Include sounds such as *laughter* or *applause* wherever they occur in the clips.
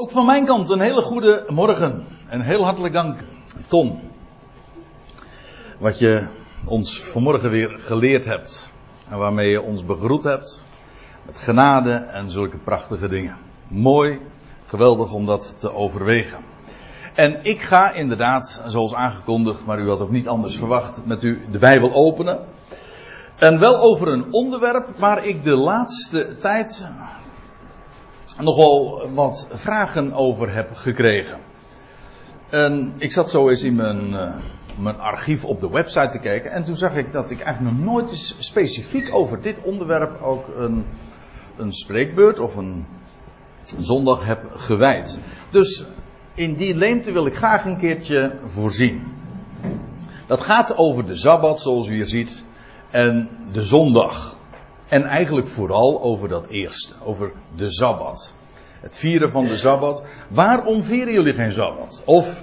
Ook van mijn kant een hele goede morgen en heel hartelijk dank, Tom. Wat je ons vanmorgen weer geleerd hebt en waarmee je ons begroet hebt met genade en zulke prachtige dingen. Mooi, geweldig om dat te overwegen. En ik ga inderdaad, zoals aangekondigd, maar u had ook niet anders verwacht, met u de Bijbel openen. En wel over een onderwerp waar ik de laatste tijd nogal wat vragen over heb gekregen. En ik zat zo eens in mijn, uh, mijn archief op de website te kijken. En toen zag ik dat ik eigenlijk nog nooit eens specifiek over dit onderwerp ook een, een spreekbeurt of een zondag heb gewijd. Dus in die leemte wil ik graag een keertje voorzien. Dat gaat over de Sabbat, zoals u hier ziet, en de zondag. En eigenlijk vooral over dat eerste, over de Sabbat. Het vieren van de Sabbat. Waarom vieren jullie geen Sabbat? Of,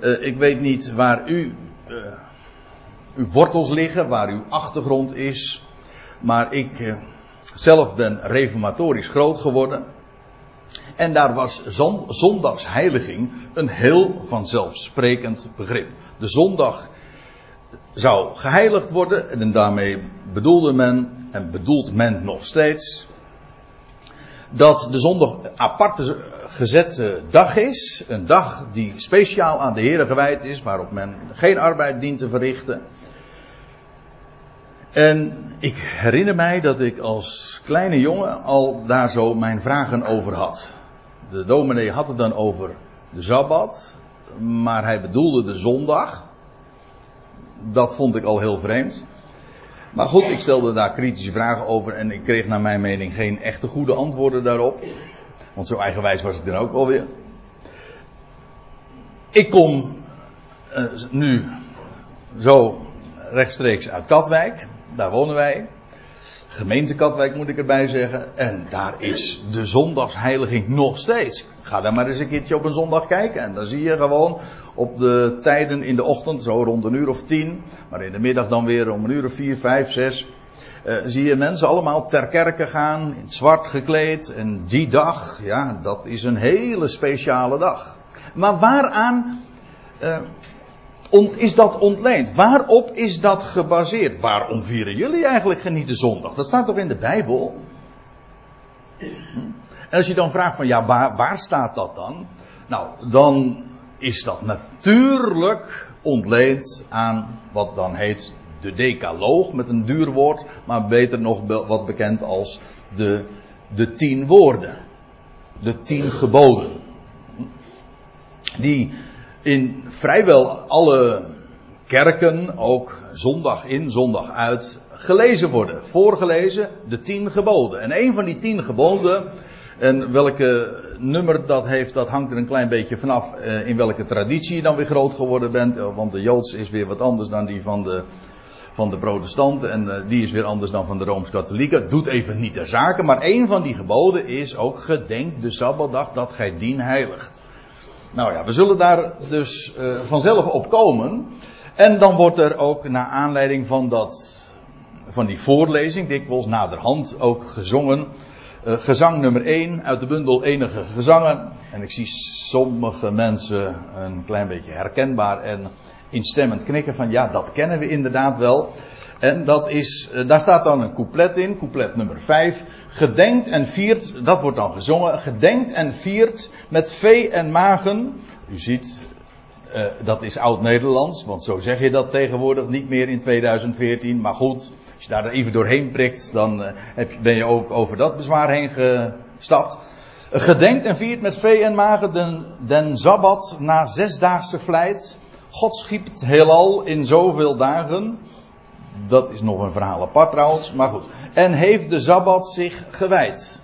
uh, ik weet niet waar u, uh, uw wortels liggen, waar uw achtergrond is. Maar ik uh, zelf ben reformatorisch groot geworden. En daar was zondagsheiliging een heel vanzelfsprekend begrip. De zondag zou geheiligd worden en daarmee bedoelde men en bedoelt men nog steeds dat de zondag apart gezette dag is. Een dag die speciaal aan de Heer gewijd is, waarop men geen arbeid dient te verrichten. En ik herinner mij dat ik als kleine jongen al daar zo mijn vragen over had. De dominee had het dan over de Sabbat, maar hij bedoelde de zondag. Dat vond ik al heel vreemd. Maar goed, ik stelde daar kritische vragen over en ik kreeg naar mijn mening geen echte goede antwoorden daarop. Want zo eigenwijs was ik dan ook alweer. Ik kom uh, nu zo rechtstreeks uit Katwijk. Daar wonen wij. Gemeente Katwijk moet ik erbij zeggen. En daar is de zondagsheiliging nog steeds. Ga daar maar eens een keertje op een zondag kijken. En dan zie je gewoon op de tijden in de ochtend, zo rond een uur of tien. Maar in de middag dan weer om een uur of vier, vijf, zes. Uh, zie je mensen allemaal ter kerke gaan, in het zwart gekleed. En die dag, ja, dat is een hele speciale dag. Maar waaraan uh, is dat ontleend? Waarop is dat gebaseerd? Waarom vieren jullie eigenlijk genieten zondag? Dat staat toch in de Bijbel? En als je dan vraagt van ja, waar, waar staat dat dan? Nou, dan is dat natuurlijk ontleend aan wat dan heet de decaloog, met een duur woord, maar beter nog wat bekend als de, de tien woorden. De tien geboden. Die in vrijwel alle kerken, ook zondag in, zondag uit, gelezen worden. Voorgelezen, de tien geboden. En een van die tien geboden, en welke nummer dat heeft, dat hangt er een klein beetje vanaf uh, in welke traditie je dan weer groot geworden bent. Want de Joods is weer wat anders dan die van de, van de protestanten. En uh, die is weer anders dan van de Rooms-Katholieken. Doet even niet ter zake. Maar een van die geboden is ook gedenk de Sabbatdag dat gij dien heiligt. Nou ja, we zullen daar dus uh, vanzelf op komen. En dan wordt er ook naar aanleiding van dat, van die voorlezing, dikwijls naderhand ook gezongen. Uh, gezang nummer 1 uit de bundel Enige Gezangen. En ik zie sommige mensen een klein beetje herkenbaar en instemmend knikken van ja, dat kennen we inderdaad wel. En dat is, uh, daar staat dan een couplet in, couplet nummer 5. Gedenkt en viert, dat wordt dan gezongen, gedenkt en viert met vee en magen. U ziet, uh, dat is oud-Nederlands, want zo zeg je dat tegenwoordig niet meer in 2014. Maar goed, als je daar even doorheen prikt, dan heb, ben je ook over dat bezwaar heen gestapt. Gedenkt en viert met vee en magen den, den Sabbat na zesdaagse vlijt. God schiep het heelal in zoveel dagen. Dat is nog een verhaal apart trouwens, maar goed. En heeft de Sabbat zich gewijd.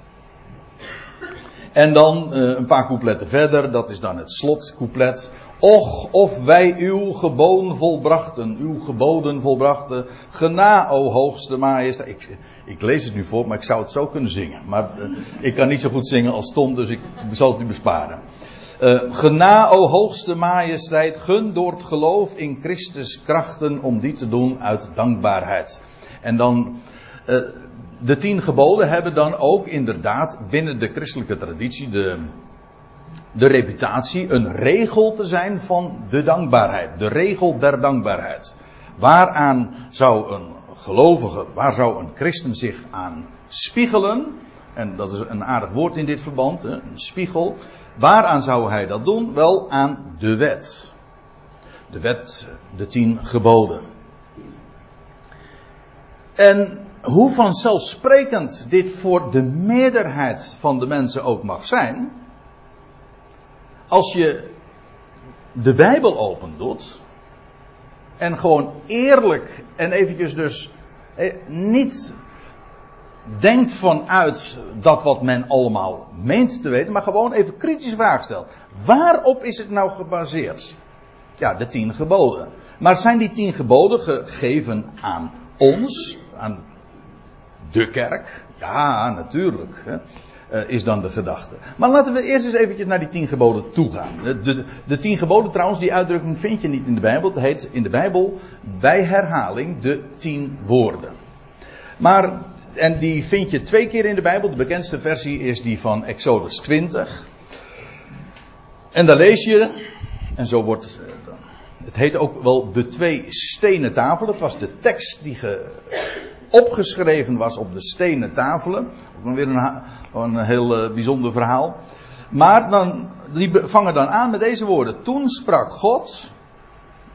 En dan uh, een paar coupletten verder, dat is dan het slotcouplet. Och, of wij uw geboden volbrachten, uw geboden volbrachten, gena, o hoogste majesteit. Ik, ik, lees het nu voor, maar ik zou het zo kunnen zingen. Maar uh, ik kan niet zo goed zingen als Tom, dus ik zal het u besparen. Uh, gena, o hoogste majesteit, gun door het geloof in Christus krachten om die te doen uit dankbaarheid. En dan, uh, de tien geboden hebben dan ook inderdaad binnen de christelijke traditie, de, de reputatie een regel te zijn van de dankbaarheid. De regel der dankbaarheid. Waaraan zou een gelovige, waar zou een christen zich aan spiegelen? En dat is een aardig woord in dit verband, een spiegel. Waaraan zou hij dat doen? Wel aan de wet. De wet, de tien geboden. En hoe vanzelfsprekend dit voor de meerderheid van de mensen ook mag zijn. Als je de Bijbel opendoet. En gewoon eerlijk en eventjes dus eh, niet denkt vanuit dat wat men allemaal meent te weten, maar gewoon even kritische vraag stelt. Waarop is het nou gebaseerd? Ja, de tien geboden. Maar zijn die tien geboden gegeven aan ons, aan de kerk? Ja, natuurlijk. Hè. Uh, is dan de gedachte. Maar laten we eerst eens eventjes naar die tien geboden toe gaan. De, de, de, tien geboden trouwens, die uitdrukking vind je niet in de Bijbel. Het heet in de Bijbel bij herhaling de tien woorden. Maar, en die vind je twee keer in de Bijbel. De bekendste versie is die van Exodus 20. En daar lees je, en zo wordt, het heet ook wel de twee stenen tafelen. Dat was de tekst die ge, opgeschreven was op de stenen tafelen. Ook weer een, een heel uh, bijzonder verhaal. Maar dan, die vangen dan aan met deze woorden. Toen sprak God.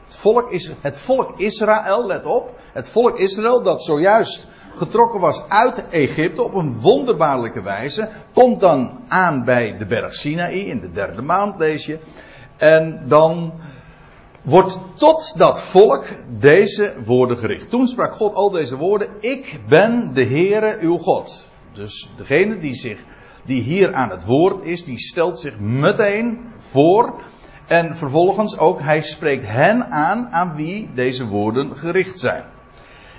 Het volk, is, het volk Israël, let op. Het volk Israël dat zojuist getrokken was uit Egypte op een wonderbaarlijke wijze. Komt dan aan bij de berg Sinaï in de derde maand, lees je. En dan wordt tot dat volk deze woorden gericht. Toen sprak God al deze woorden: Ik ben de Heere uw God. Dus degene die, zich, die hier aan het woord is, die stelt zich meteen voor. En vervolgens ook, hij spreekt hen aan aan wie deze woorden gericht zijn.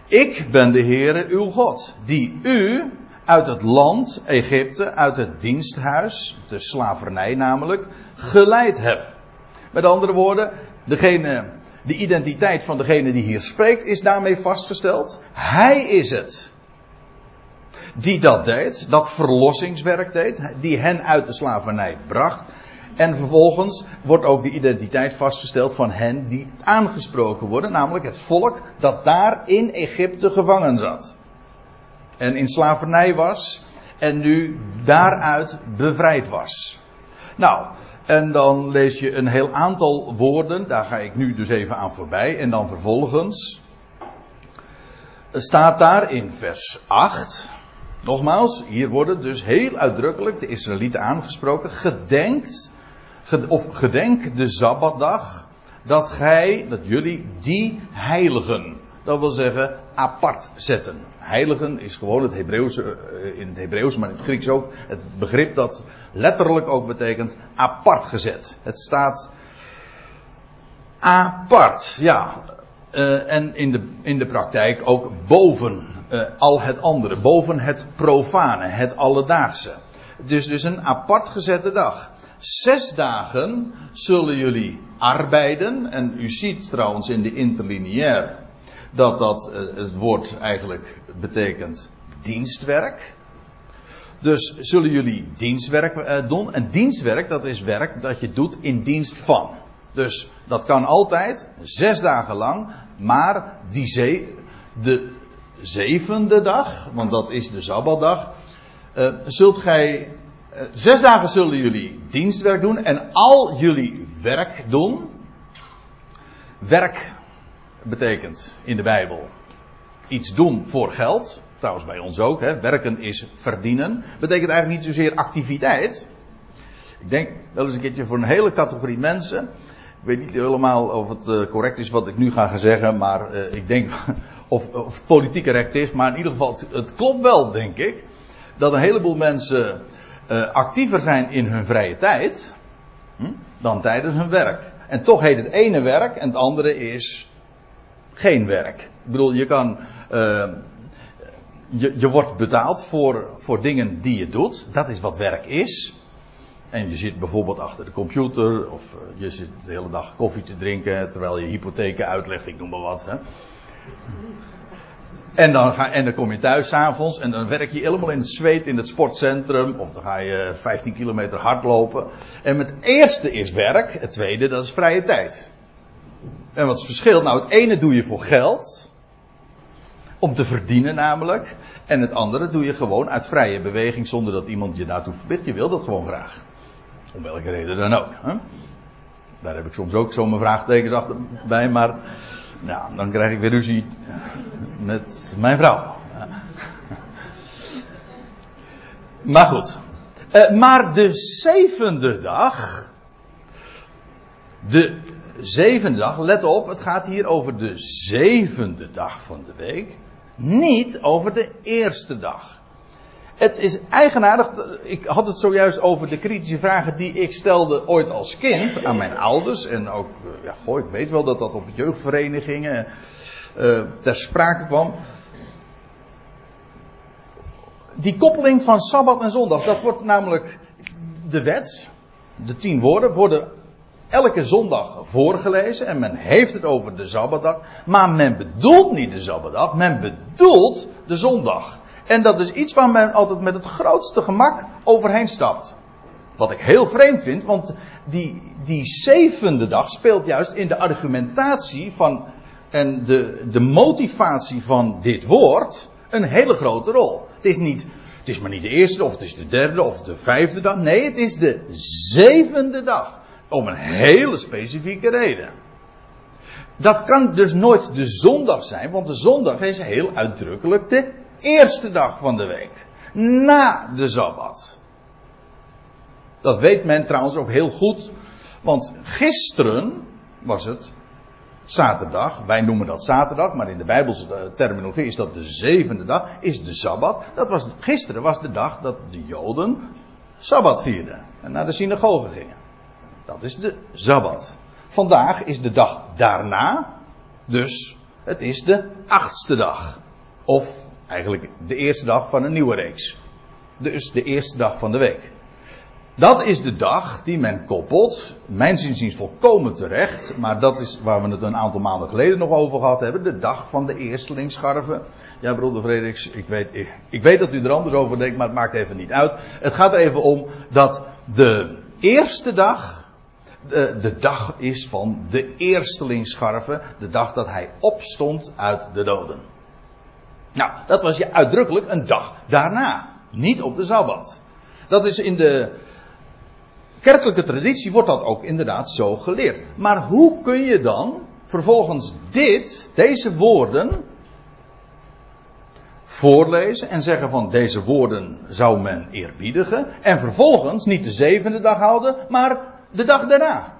Ik ben de Heere uw God, die u uit het land Egypte, uit het diensthuis, de slavernij namelijk, geleid heb. Met andere woorden, degene, de identiteit van degene die hier spreekt is daarmee vastgesteld. Hij is het. Die dat deed, dat verlossingswerk deed, die hen uit de slavernij bracht. En vervolgens wordt ook de identiteit vastgesteld van hen die aangesproken worden, namelijk het volk dat daar in Egypte gevangen zat. En in slavernij was en nu daaruit bevrijd was. Nou, en dan lees je een heel aantal woorden, daar ga ik nu dus even aan voorbij. En dan vervolgens staat daar in vers 8, nogmaals, hier worden dus heel uitdrukkelijk de Israëlieten aangesproken, gedenkt, of gedenk de Sabbatdag, dat gij, dat jullie die heiligen, dat wil zeggen apart zetten. Heiligen is gewoon het Hebreeuwse, eh, in het Hebreeuws, maar in het Grieks ook, het begrip dat letterlijk ook betekent apart gezet. Het staat apart, ja. Uh, en in de, in de praktijk ook boven uh, al het andere, boven het profane, het alledaagse. Het is dus een apart gezette dag. Zes dagen zullen jullie arbeiden. En u ziet trouwens in de interlineair dat dat uh, het woord eigenlijk betekent dienstwerk. Dus zullen jullie dienstwerk uh, doen. En dienstwerk, dat is werk dat je doet in dienst van. Dus dat kan altijd, zes dagen lang. Maar die ze de zevende dag, want dat is de Sabbatdag, uh, zult gij, zes dagen zullen jullie dienstwerk doen en al jullie werk doen. Werk betekent in de Bijbel iets doen voor geld. Trouwens bij ons ook. Hè. Werken is verdienen. Betekent eigenlijk niet zozeer activiteit. Ik denk wel eens een keertje voor een hele categorie mensen. Ik weet niet helemaal of het uh, correct is wat ik nu ga zeggen. Maar uh, ik denk *laughs* of, of het politiek correct is. Maar in ieder geval, het klopt wel denk ik. Dat een heleboel mensen uh, actiever zijn in hun vrije tijd. Hm, dan tijdens hun werk. En toch heet het ene werk en het andere is geen werk. Ik bedoel, je kan. Uh, je, je wordt betaald voor, voor dingen die je doet. Dat is wat werk is. En je zit bijvoorbeeld achter de computer. Of uh, je zit de hele dag koffie te drinken. Terwijl je hypotheken uitlegt. Ik noem maar wat. Hè. En dan, ga, en dan kom je thuis s'avonds en dan werk je helemaal in het zweet in het sportcentrum. Of dan ga je 15 kilometer hardlopen. En het eerste is werk, het tweede dat is vrije tijd. En wat is het verschil? Nou, het ene doe je voor geld. Om te verdienen namelijk. En het andere doe je gewoon uit vrije beweging zonder dat iemand je daartoe verplicht. Je wil dat gewoon graag. Om welke reden dan ook. Hè? Daar heb ik soms ook zo mijn vraagtekens achter bij, maar nou, dan krijg ik weer ruzie met mijn vrouw. Maar goed. Uh, maar de zevende dag. De zevende dag, let op, het gaat hier over de zevende dag van de week. Niet over de eerste dag. Het is eigenaardig, ik had het zojuist over de kritische vragen die ik stelde ooit als kind aan mijn ouders. En ook, eh, ja goh, ik weet wel dat dat op jeugdverenigingen uh, ter sprake kwam. Die koppeling van Sabbat en Zondag, dat wordt namelijk de wet, de tien woorden, worden elke zondag voorgelezen en men heeft het over de Sabbatdag, maar men bedoelt niet de Sabbatdag, men bedoelt de zondag. En dat is iets waar men altijd met het grootste gemak overheen stapt. Wat ik heel vreemd vind, want die, die zevende dag speelt juist in de argumentatie van en de, de motivatie van dit woord een hele grote rol. Het is niet, het is maar niet de eerste, of het is de derde, of de vijfde dag. Nee, het is de zevende dag. Om een hele specifieke reden. Dat kan dus nooit de zondag zijn, want de zondag is heel uitdrukkelijk de eerste dag van de week. Na de Sabbat. Dat weet men trouwens ook heel goed, want gisteren was het zaterdag. Wij noemen dat zaterdag, maar in de Bijbelse eh, terminologie is dat de zevende dag, is de Sabbat. Dat was, gisteren was de dag dat de Joden Sabbat vierden en naar de synagoge gingen. Dat is de Sabbat. Vandaag is de dag daarna, dus het is de achtste dag. Of eigenlijk de eerste dag van een nieuwe reeks. Dus de eerste dag van de week. Dat is de dag die men koppelt, mijn zinziens volkomen terecht, maar dat is waar we het een aantal maanden geleden nog over gehad hebben, de dag van de eerstelingsscharven. Ja, broeder Frederiks, ik weet, ik, weet dat u er anders over denkt, maar het maakt even niet uit. Het gaat even om dat de eerste dag, de, de dag is van de eerstelingsscharven, de dag dat hij opstond uit de doden. Nou, dat was je uitdrukkelijk een dag daarna, niet op de Sabbat. Dat is in de kerkelijke traditie wordt dat ook inderdaad zo geleerd. Maar hoe kun je dan vervolgens dit, deze woorden, voorlezen en zeggen van deze woorden zou men eerbiedigen en vervolgens niet de zevende dag houden, maar de dag daarna.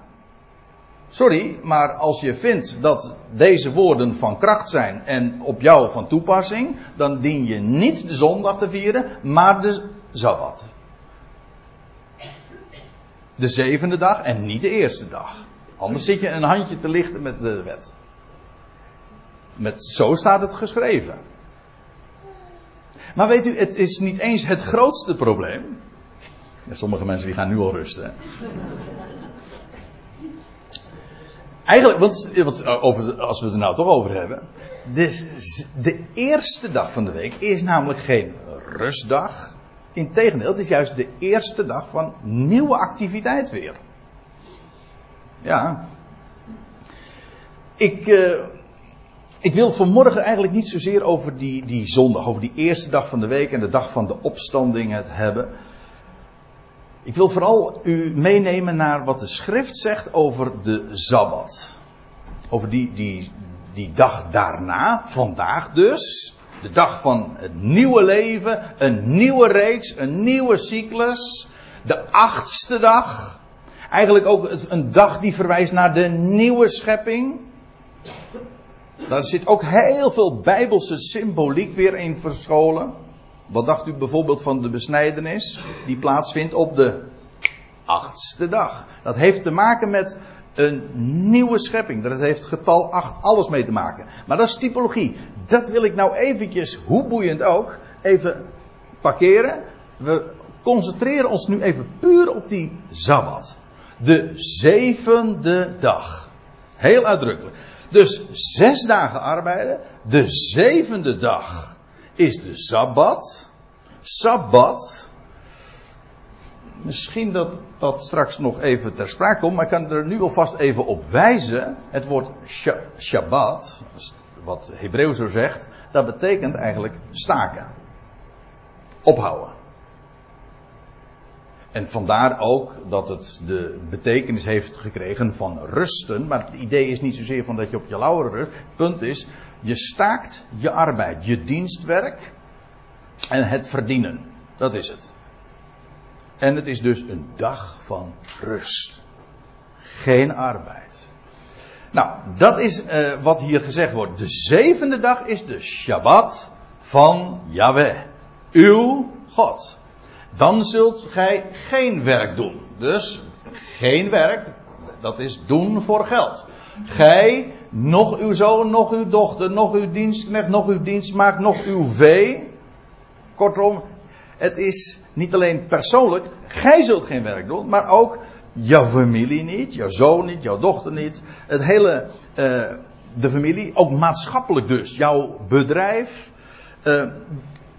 Sorry, maar als je vindt dat deze woorden van kracht zijn en op jou van toepassing, dan dien je niet de zondag te vieren, maar de Sabbat de zevende dag en niet de eerste dag. Anders zit je een handje te lichten met de wet. Met, zo staat het geschreven. Maar weet u, het is niet eens het grootste probleem. sommige mensen die gaan nu al rusten. Eigenlijk, want, over, als we het er nou toch over hebben. De, de eerste dag van de week is namelijk geen rustdag. Integendeel, het is juist de eerste dag van nieuwe activiteit weer. Ja. Ik, uh, ik wil vanmorgen eigenlijk niet zozeer over die, die zondag, over die eerste dag van de week en de dag van de opstanding het hebben. Ik wil vooral u meenemen naar wat de schrift zegt over de Sabbat. Over die, die, die dag daarna, vandaag dus. De dag van het nieuwe leven, een nieuwe reeks, een nieuwe cyclus. De achtste dag. Eigenlijk ook een dag die verwijst naar de nieuwe schepping. Daar zit ook heel veel bijbelse symboliek weer in verscholen. Wat dacht u bijvoorbeeld van de besnijdenis die plaatsvindt op de achtste dag? Dat heeft te maken met een nieuwe schepping. Dat heeft getal 8 alles mee te maken. Maar dat is typologie. Dat wil ik nou eventjes, hoe boeiend ook, even parkeren. We concentreren ons nu even puur op die Sabbat. De zevende dag. Heel uitdrukkelijk. Dus zes dagen arbeiden. De zevende dag is de Sabbat. Sabbat. Misschien dat dat straks nog even ter sprake komt, maar ik kan er nu alvast even op wijzen. Het woord Shabbat, wat Hebreeuw zo zegt, dat betekent eigenlijk staken. Ophouden. En vandaar ook dat het de betekenis heeft gekregen van rusten. Maar het idee is niet zozeer van dat je op je lauweren rust. Het punt is, je staakt je arbeid, je dienstwerk en het verdienen. Dat is het. En het is dus een dag van rust. Geen arbeid. Nou, dat is uh, wat hier gezegd wordt. De zevende dag is de Shabbat van Yahweh. Uw God dan zult gij geen werk doen. Dus geen werk, dat is doen voor geld. Gij, nog uw zoon, nog uw dochter, nog uw dienstknecht, nog uw dienstmaagd, nog uw vee. Kortom, het is niet alleen persoonlijk, gij zult geen werk doen, maar ook jouw familie niet, jouw zoon niet, jouw dochter niet. Het hele, uh, de familie, ook maatschappelijk dus, jouw bedrijf. Uh,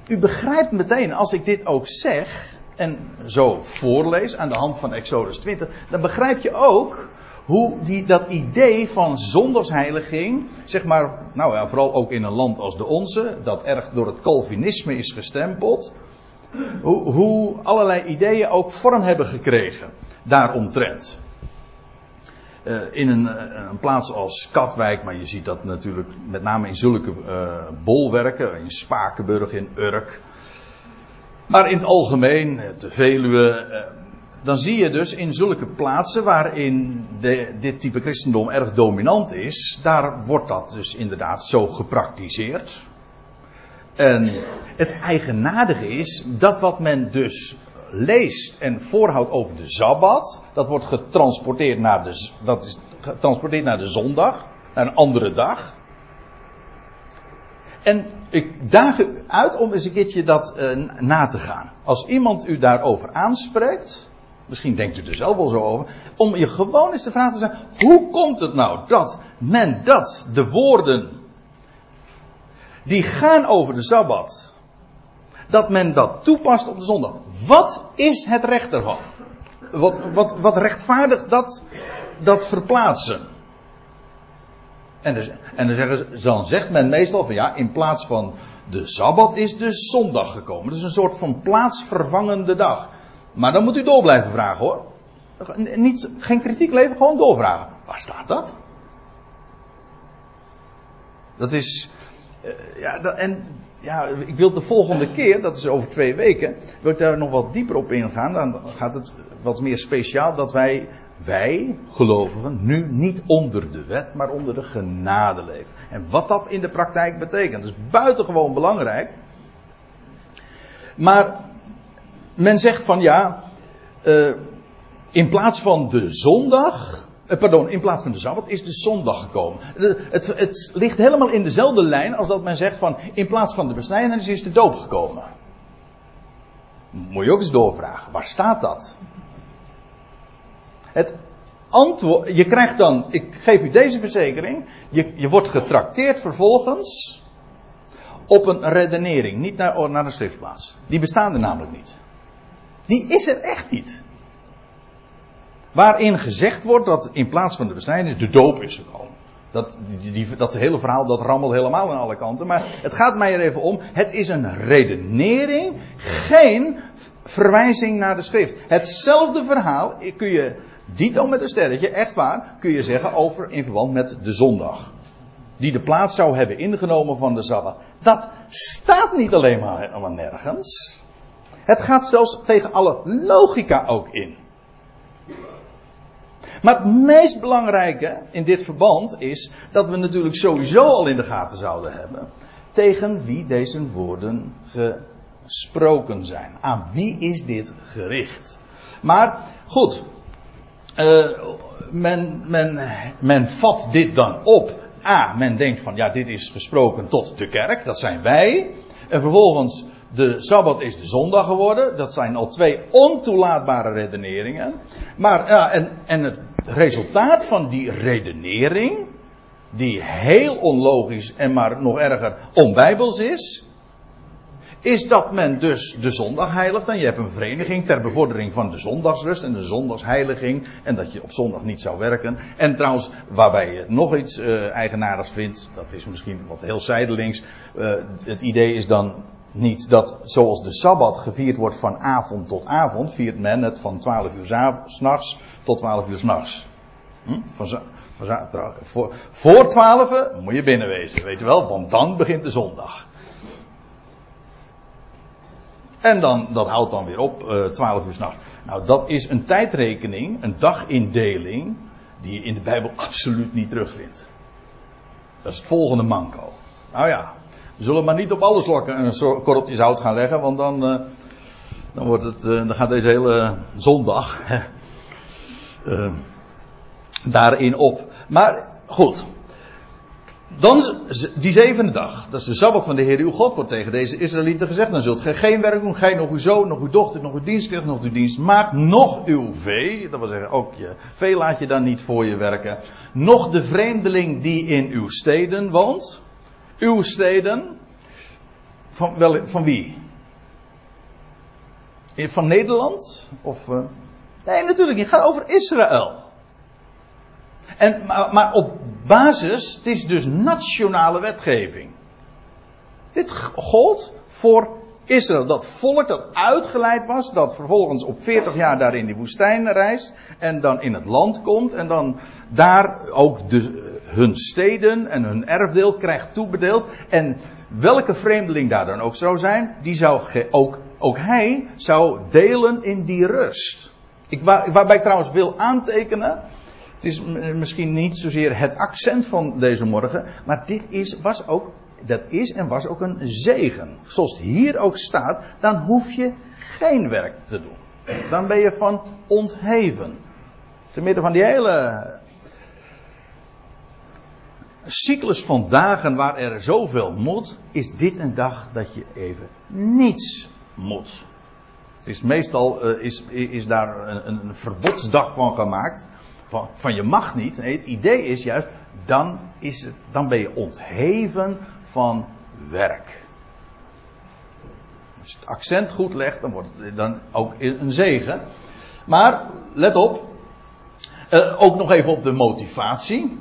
u begrijpt meteen, als ik dit ook zeg en zo voorlees aan de hand van Exodus 20, dan begrijp je ook hoe die, dat idee van zondagsheiliging, zeg maar, nou ja, vooral ook in een land als de onze, dat erg door het Calvinisme is gestempeld, hoe, hoe allerlei ideeën ook vorm hebben gekregen daaromtrent. Uh, in een, eh, een, plaats als Katwijk, maar je ziet dat natuurlijk met name in zulke uh, bolwerken, in Spakenburg, in Urk. Maar in het algemeen, de Veluwe, dan zie je dus in zulke plaatsen waarin de, dit type christendom erg dominant is, daar wordt dat dus inderdaad zo gepraktiseerd. En het eigenaardige is dat wat men dus leest en voorhoudt over de Sabbat, dat wordt getransporteerd naar de, dat is getransporteerd naar de zondag, naar een andere dag. En ik daag u uit om eens een keertje dat uh, na te gaan. Als iemand u daarover aanspreekt, misschien denkt u er zelf wel zo over, om je gewoon eens de vraag te stellen: hoe komt het nou dat men dat, de woorden, die gaan over de sabbat, dat men dat toepast op de zondag? Wat is het recht daarvan? Wat, wat, wat rechtvaardigt dat, dat verplaatsen? En, dus, en dan, zeggen, dan zegt men meestal van ja, in plaats van de Sabbat is de zondag gekomen. Dat is een soort van plaatsvervangende dag. Maar dan moet u door blijven vragen hoor. Niet, geen kritiek leveren, gewoon doorvragen. Waar staat dat? Dat is. Uh, ja, dat, en ja, ik wil de volgende keer, dat is over twee weken, wil ik daar nog wat dieper op ingaan. Dan gaat het wat meer speciaal dat wij wij, gelovigen, nu niet onder de wet, maar onder de genade leven. En wat dat in de praktijk betekent, is buitengewoon belangrijk. Maar men zegt van ja, uh, in plaats van de zondag, uh, pardon, in plaats van de Sabbat is de zondag gekomen. Het, het, ligt helemaal in dezelfde lijn als dat men zegt van in plaats van de besnijdenis is de doop gekomen. Moet je ook eens doorvragen, waar staat dat? Het antwoord, je krijgt dan, ik geef u deze verzekering, je, je wordt getrakteerd vervolgens op een redenering, niet naar, naar de schriftplaats. Die bestaan er namelijk niet. Die is er echt niet. Waarin gezegd wordt dat in plaats van de besnijdenis de doop is gekomen. Dat, die, die, dat hele verhaal dat rammelt helemaal aan alle kanten. Maar het gaat mij er even om. Het is een redenering, geen verwijzing naar de schrift. Hetzelfde verhaal kun je Dito met een sterretje, echt waar, kun je zeggen over in verband met de zondag. Die de plaats zou hebben ingenomen van de Sabbat. Dat staat niet alleen maar nergens. Het gaat zelfs tegen alle logica ook in. Maar het meest belangrijke in dit verband is dat we natuurlijk sowieso al in de gaten zouden hebben tegen wie deze woorden gesproken zijn. Aan wie is dit gericht? Maar goed, uh, men, men, men vat dit dan op. A, men denkt van ja, dit is gesproken tot de kerk, dat zijn wij. En vervolgens, de Sabbat is de zondag geworden. Dat zijn al twee ontoelaatbare redeneringen. Maar ja, en, en het resultaat van die redenering, die heel onlogisch en maar nog erger onbijbels is, is dat men dus de zondag heiligt. En je hebt een vereniging ter bevordering van de zondagsrust en de zondagsheiliging. En dat je op zondag niet zou werken. En trouwens, waarbij je nog iets uh, eigenaardigs vindt, dat is misschien wat heel zijdelings. Uh, het idee is dan niet dat zoals de Sabbat gevierd wordt van avond tot avond, viert men het van 12 uur s'nachts tot 12 uur s'nachts. Van, voor, voor 12 moet je binnenwezen, weet je wel, want dan begint de zondag. En dan, dat houdt dan weer op, uh, 12 uur s'nachts. Nou, dat is een tijdrekening, een dagindeling, die je in de Bijbel *laughs* absoluut niet terugvindt. Dat is het volgende manco. Nou ja, zullen maar niet op alles lokken een korreltje zout gaan leggen, want dan, uh, dan, wordt het, uh, dan gaat deze hele zondag uh, daarin op. Maar goed, dan, die zevende dag, dat is de Sabbat van de Heer uw God, wordt tegen deze Israëlieten gezegd. Dan zult gij geen werk doen, gij nog uw zoon, nog uw dochter, nog uw dienstknecht, nog uw dienstmaagd, nog uw vee. Dat wil zeggen, ook je vee laat je dan niet voor je werken. Nog de vreemdeling die in uw steden woont. Uw steden. Van, wel, van wie? Van Nederland? Of, uh... Nee, natuurlijk niet. Het gaat over Israël. En, maar, maar op basis, het is dus nationale wetgeving. Dit gold voor Israël, dat volk dat uitgeleid was, dat vervolgens op 40 jaar daar in die woestijn reist en dan in het land komt en dan daar ook de, hun steden en hun erfdeel krijgt toebedeeld. En welke vreemdeling daar dan ook zou zijn, die zou ook, ook hij zou delen in die rust. Ik, waar, waarbij ik trouwens wil aantekenen, het is misschien niet zozeer het accent van deze morgen, maar dit is, was ook, dat is en was ook een zegen. Zoals het hier ook staat, dan hoef je geen werk te doen. Dan ben je van ontheven. Te midden van die hele cyclus van dagen waar er zoveel moet, is dit een dag dat je even niets moet. Het is meestal uh, is, is daar een, een verbodsdag van gemaakt van, van je mag niet. Nee, het idee is juist, dan, is het, dan ben je ontheven van werk. Als je het accent goed legt, dan wordt het dan ook een zegen. Maar, let op, uh, ook nog even op de motivatie.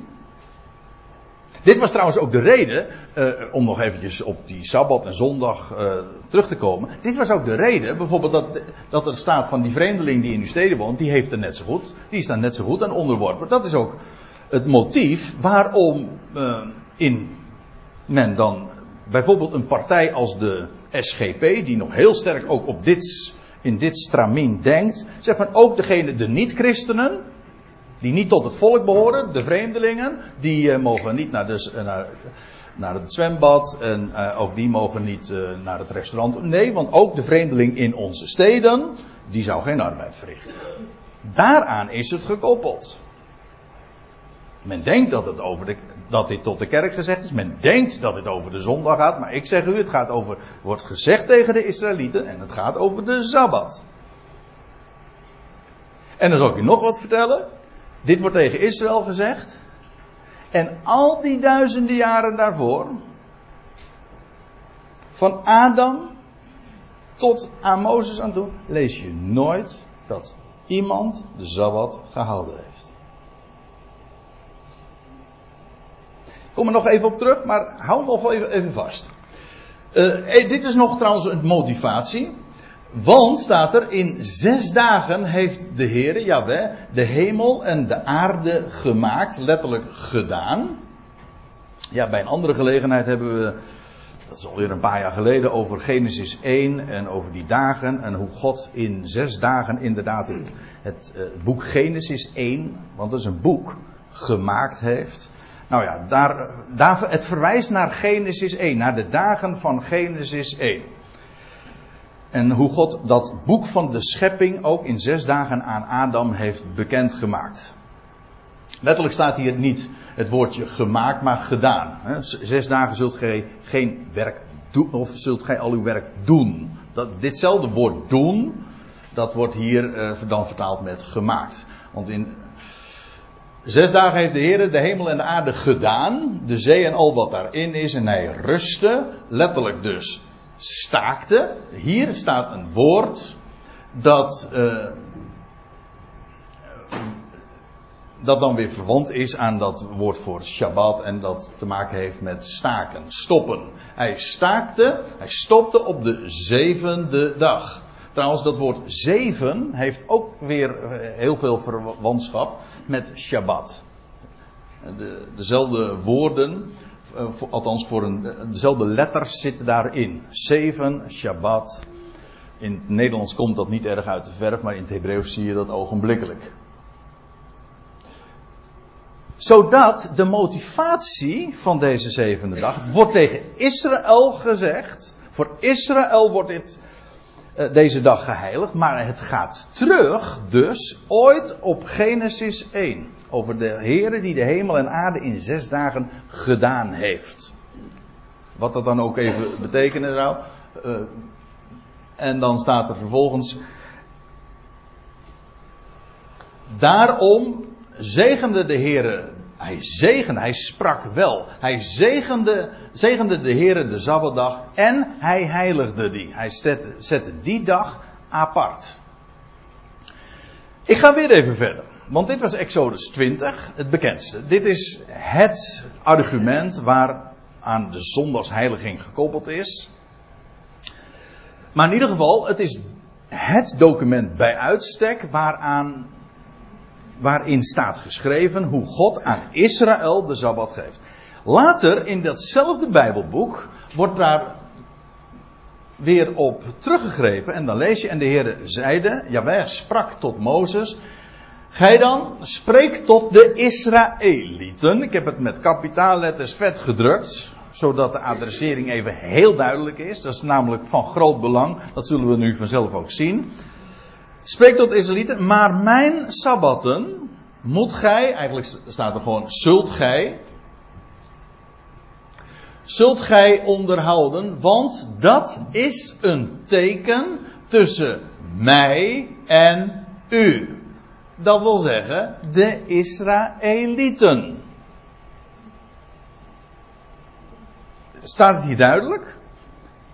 Dit was trouwens ook de reden, uh, om nog eventjes op die Sabbat en Zondag uh, terug te komen. Dit was ook de reden, bijvoorbeeld dat, dat er staat van die vreemdeling die in uw steden woont, die heeft er net zo goed, die is daar net zo goed aan onderworpen. Dat is ook het motief waarom uh, in men dan bijvoorbeeld een partij als de SGP, die nog heel sterk ook op dit, in dit stramien denkt, zegt van ook degene, de niet-christenen, die niet tot het volk behoren, de vreemdelingen, die uh, mogen niet uh, naar, naar, het zwembad en uh, ook die mogen niet naar het restaurant. Nee, want ook de vreemdeling in onze steden, die zou geen arbeid verrichten. Daaraan is het gekoppeld. Men denkt dat, het over de, dat dit tot de kerk gezegd is. Men denkt dat het over de zondag gaat. Maar ik zeg u, het gaat over, wordt gezegd tegen de Israëlieten. En het gaat over de Sabbat. En dan zal ik u nog wat vertellen. Dit wordt tegen Israël gezegd. En al die duizenden jaren daarvoor, van Adam tot aan Mozes aan toe, lees je nooit dat iemand de Sabbat gehouden heeft. Ik kom er nog even op terug, maar hou nog even, even vast. Uh, dit is nog trouwens een motivatie. Want staat er, in zes dagen heeft de Heer, Jaweh, de hemel en de aarde gemaakt, letterlijk gedaan. Ja, bij een andere gelegenheid hebben we, dat is alweer een paar jaar geleden, over Genesis 1 en over die dagen en hoe God in zes dagen inderdaad het, het, eh, het boek Genesis 1, want dat is een boek, gemaakt heeft. Nou ja, daar, daar, het verwijst naar Genesis 1, naar de dagen van Genesis 1. En hoe God dat boek van de schepping ook in zes dagen aan Adam heeft bekendgemaakt. Letterlijk staat hier niet het woordje gemaakt, maar gedaan. Zes dagen zult gij geen werk doen, of zult gij al uw werk doen. Dat, ditzelfde woord doen, dat wordt hier uh, dan vertaald met gemaakt. Want in Zes dagen heeft de Heer de hemel en de aarde gedaan, de zee en al wat daarin is, en hij rustte, letterlijk dus staakte. Hier staat een woord dat, uh, dat dan weer verwant is aan dat woord voor Shabbat en dat te maken heeft met staken, stoppen. Hij staakte, hij stopte op de zevende dag. Trouwens, dat woord zeven heeft ook weer eh, heel veel verwantschap met Shabbat. De, dezelfde woorden, eh, althans voor een, dezelfde letters zitten daarin. Zeven, Shabbat. In het Nederlands komt dat niet erg uit de verf, maar in het Hebreeuws zie je dat ogenblikkelijk. Zodat de motivatie van deze zevende dag, het wordt tegen Israël gezegd, voor Israël wordt dit eh, deze dag geheiligd. Maar het gaat terug dus ooit op Genesis 1. Over de Heere die de hemel en aarde in zes dagen gedaan heeft. Wat dat dan ook even betekenen zou. Uh, en dan staat er vervolgens. Daarom zegende de Heere hij zegende, hij sprak wel. Hij zegende, zegende de Heere de Sabbatdag en hij heiligde die. Hij zette die dag apart. Ik ga weer even verder. Want dit was Exodus 20, het bekendste. Dit is het argument waar aan de zondagsheiliging gekoppeld is. Maar in ieder geval, het is het document bij uitstek waaraan waarin staat geschreven hoe God aan Israël de Sabbat geeft. Later in datzelfde Bijbelboek wordt daar weer op teruggegrepen en dan lees je en de Heer zeide, Jawel sprak tot Mozes, Gij dan, spreek tot de Israëlieten. Ik heb het met kapitaalletters vet gedrukt, zodat de adressering even heel duidelijk is. Dat is namelijk van groot belang. Dat zullen we nu vanzelf ook zien. Spreek tot Israëlieten, maar mijn sabbatten moet gij, eigenlijk staat er gewoon, zult gij, zult gij onderhouden, want dat is een teken tussen mij en u. Dat wil zeggen, de Israëlieten. Staat het hier duidelijk?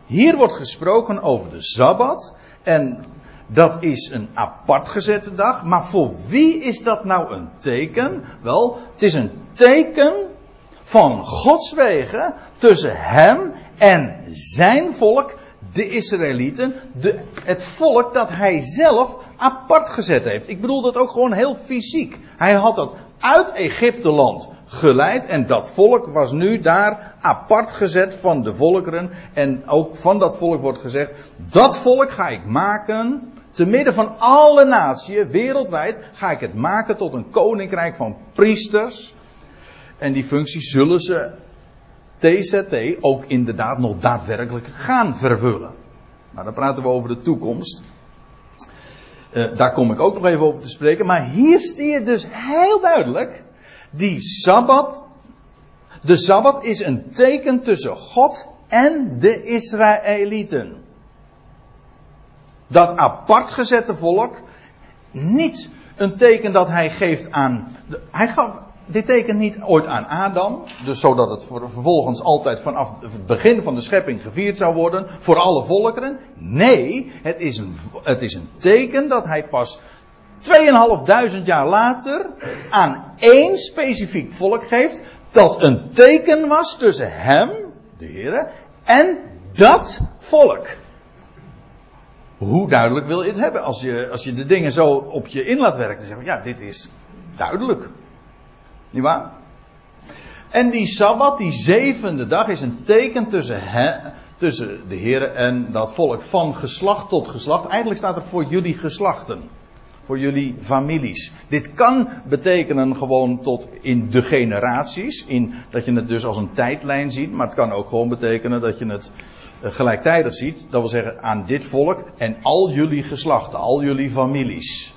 Hier wordt gesproken over de Sabbat. En dat is een apart gezette dag. Maar voor wie is dat nou een teken? Wel, het is een teken van Gods wegen tussen hem en zijn volk, de Israëlieten. De, het volk dat hij zelf apart gezet heeft. Ik bedoel dat ook gewoon heel fysiek. Hij had dat uit Egypte land geleid en dat volk was nu daar apart gezet van de volkeren. En ook van dat volk wordt gezegd, dat volk ga ik maken te midden van alle naties, wereldwijd, ga ik het maken tot een koninkrijk van priesters. En die functie zullen ze TZT ook inderdaad nog daadwerkelijk gaan vervullen. Maar dan praten we over de toekomst. Uh, daar kom ik ook nog even over te spreken. Maar hier zie je dus heel duidelijk. Die Sabbat. De Sabbat is een teken tussen God en de Israëlieten dat apart gezette volk niet een teken dat hij geeft aan. Hij gaf dit teken niet ooit aan Adam, dus zodat het vervolgens altijd vanaf het begin van de schepping gevierd zou worden voor alle volkeren. Nee, het is een, het is een teken dat hij pas 2500 jaar later aan één specifiek volk geeft, dat een teken was tussen hem, de Heer, en dat volk. Hoe duidelijk wil je het hebben? Als je, als je de dingen zo op je in laat werken, dan zeg ja, dit is duidelijk. Niet waar? En die Sabbat, die zevende dag, is een teken tussen, tussen de Heer en dat volk. Van geslacht tot geslacht. Eigenlijk staat er voor jullie geslachten. Voor jullie families. Dit kan betekenen gewoon tot in de generaties. In, dat je het dus als een tijdlijn ziet. Maar het kan ook gewoon betekenen dat je het eh, gelijktijdig ziet. Dat wil zeggen aan dit volk en al jullie geslachten, al jullie families.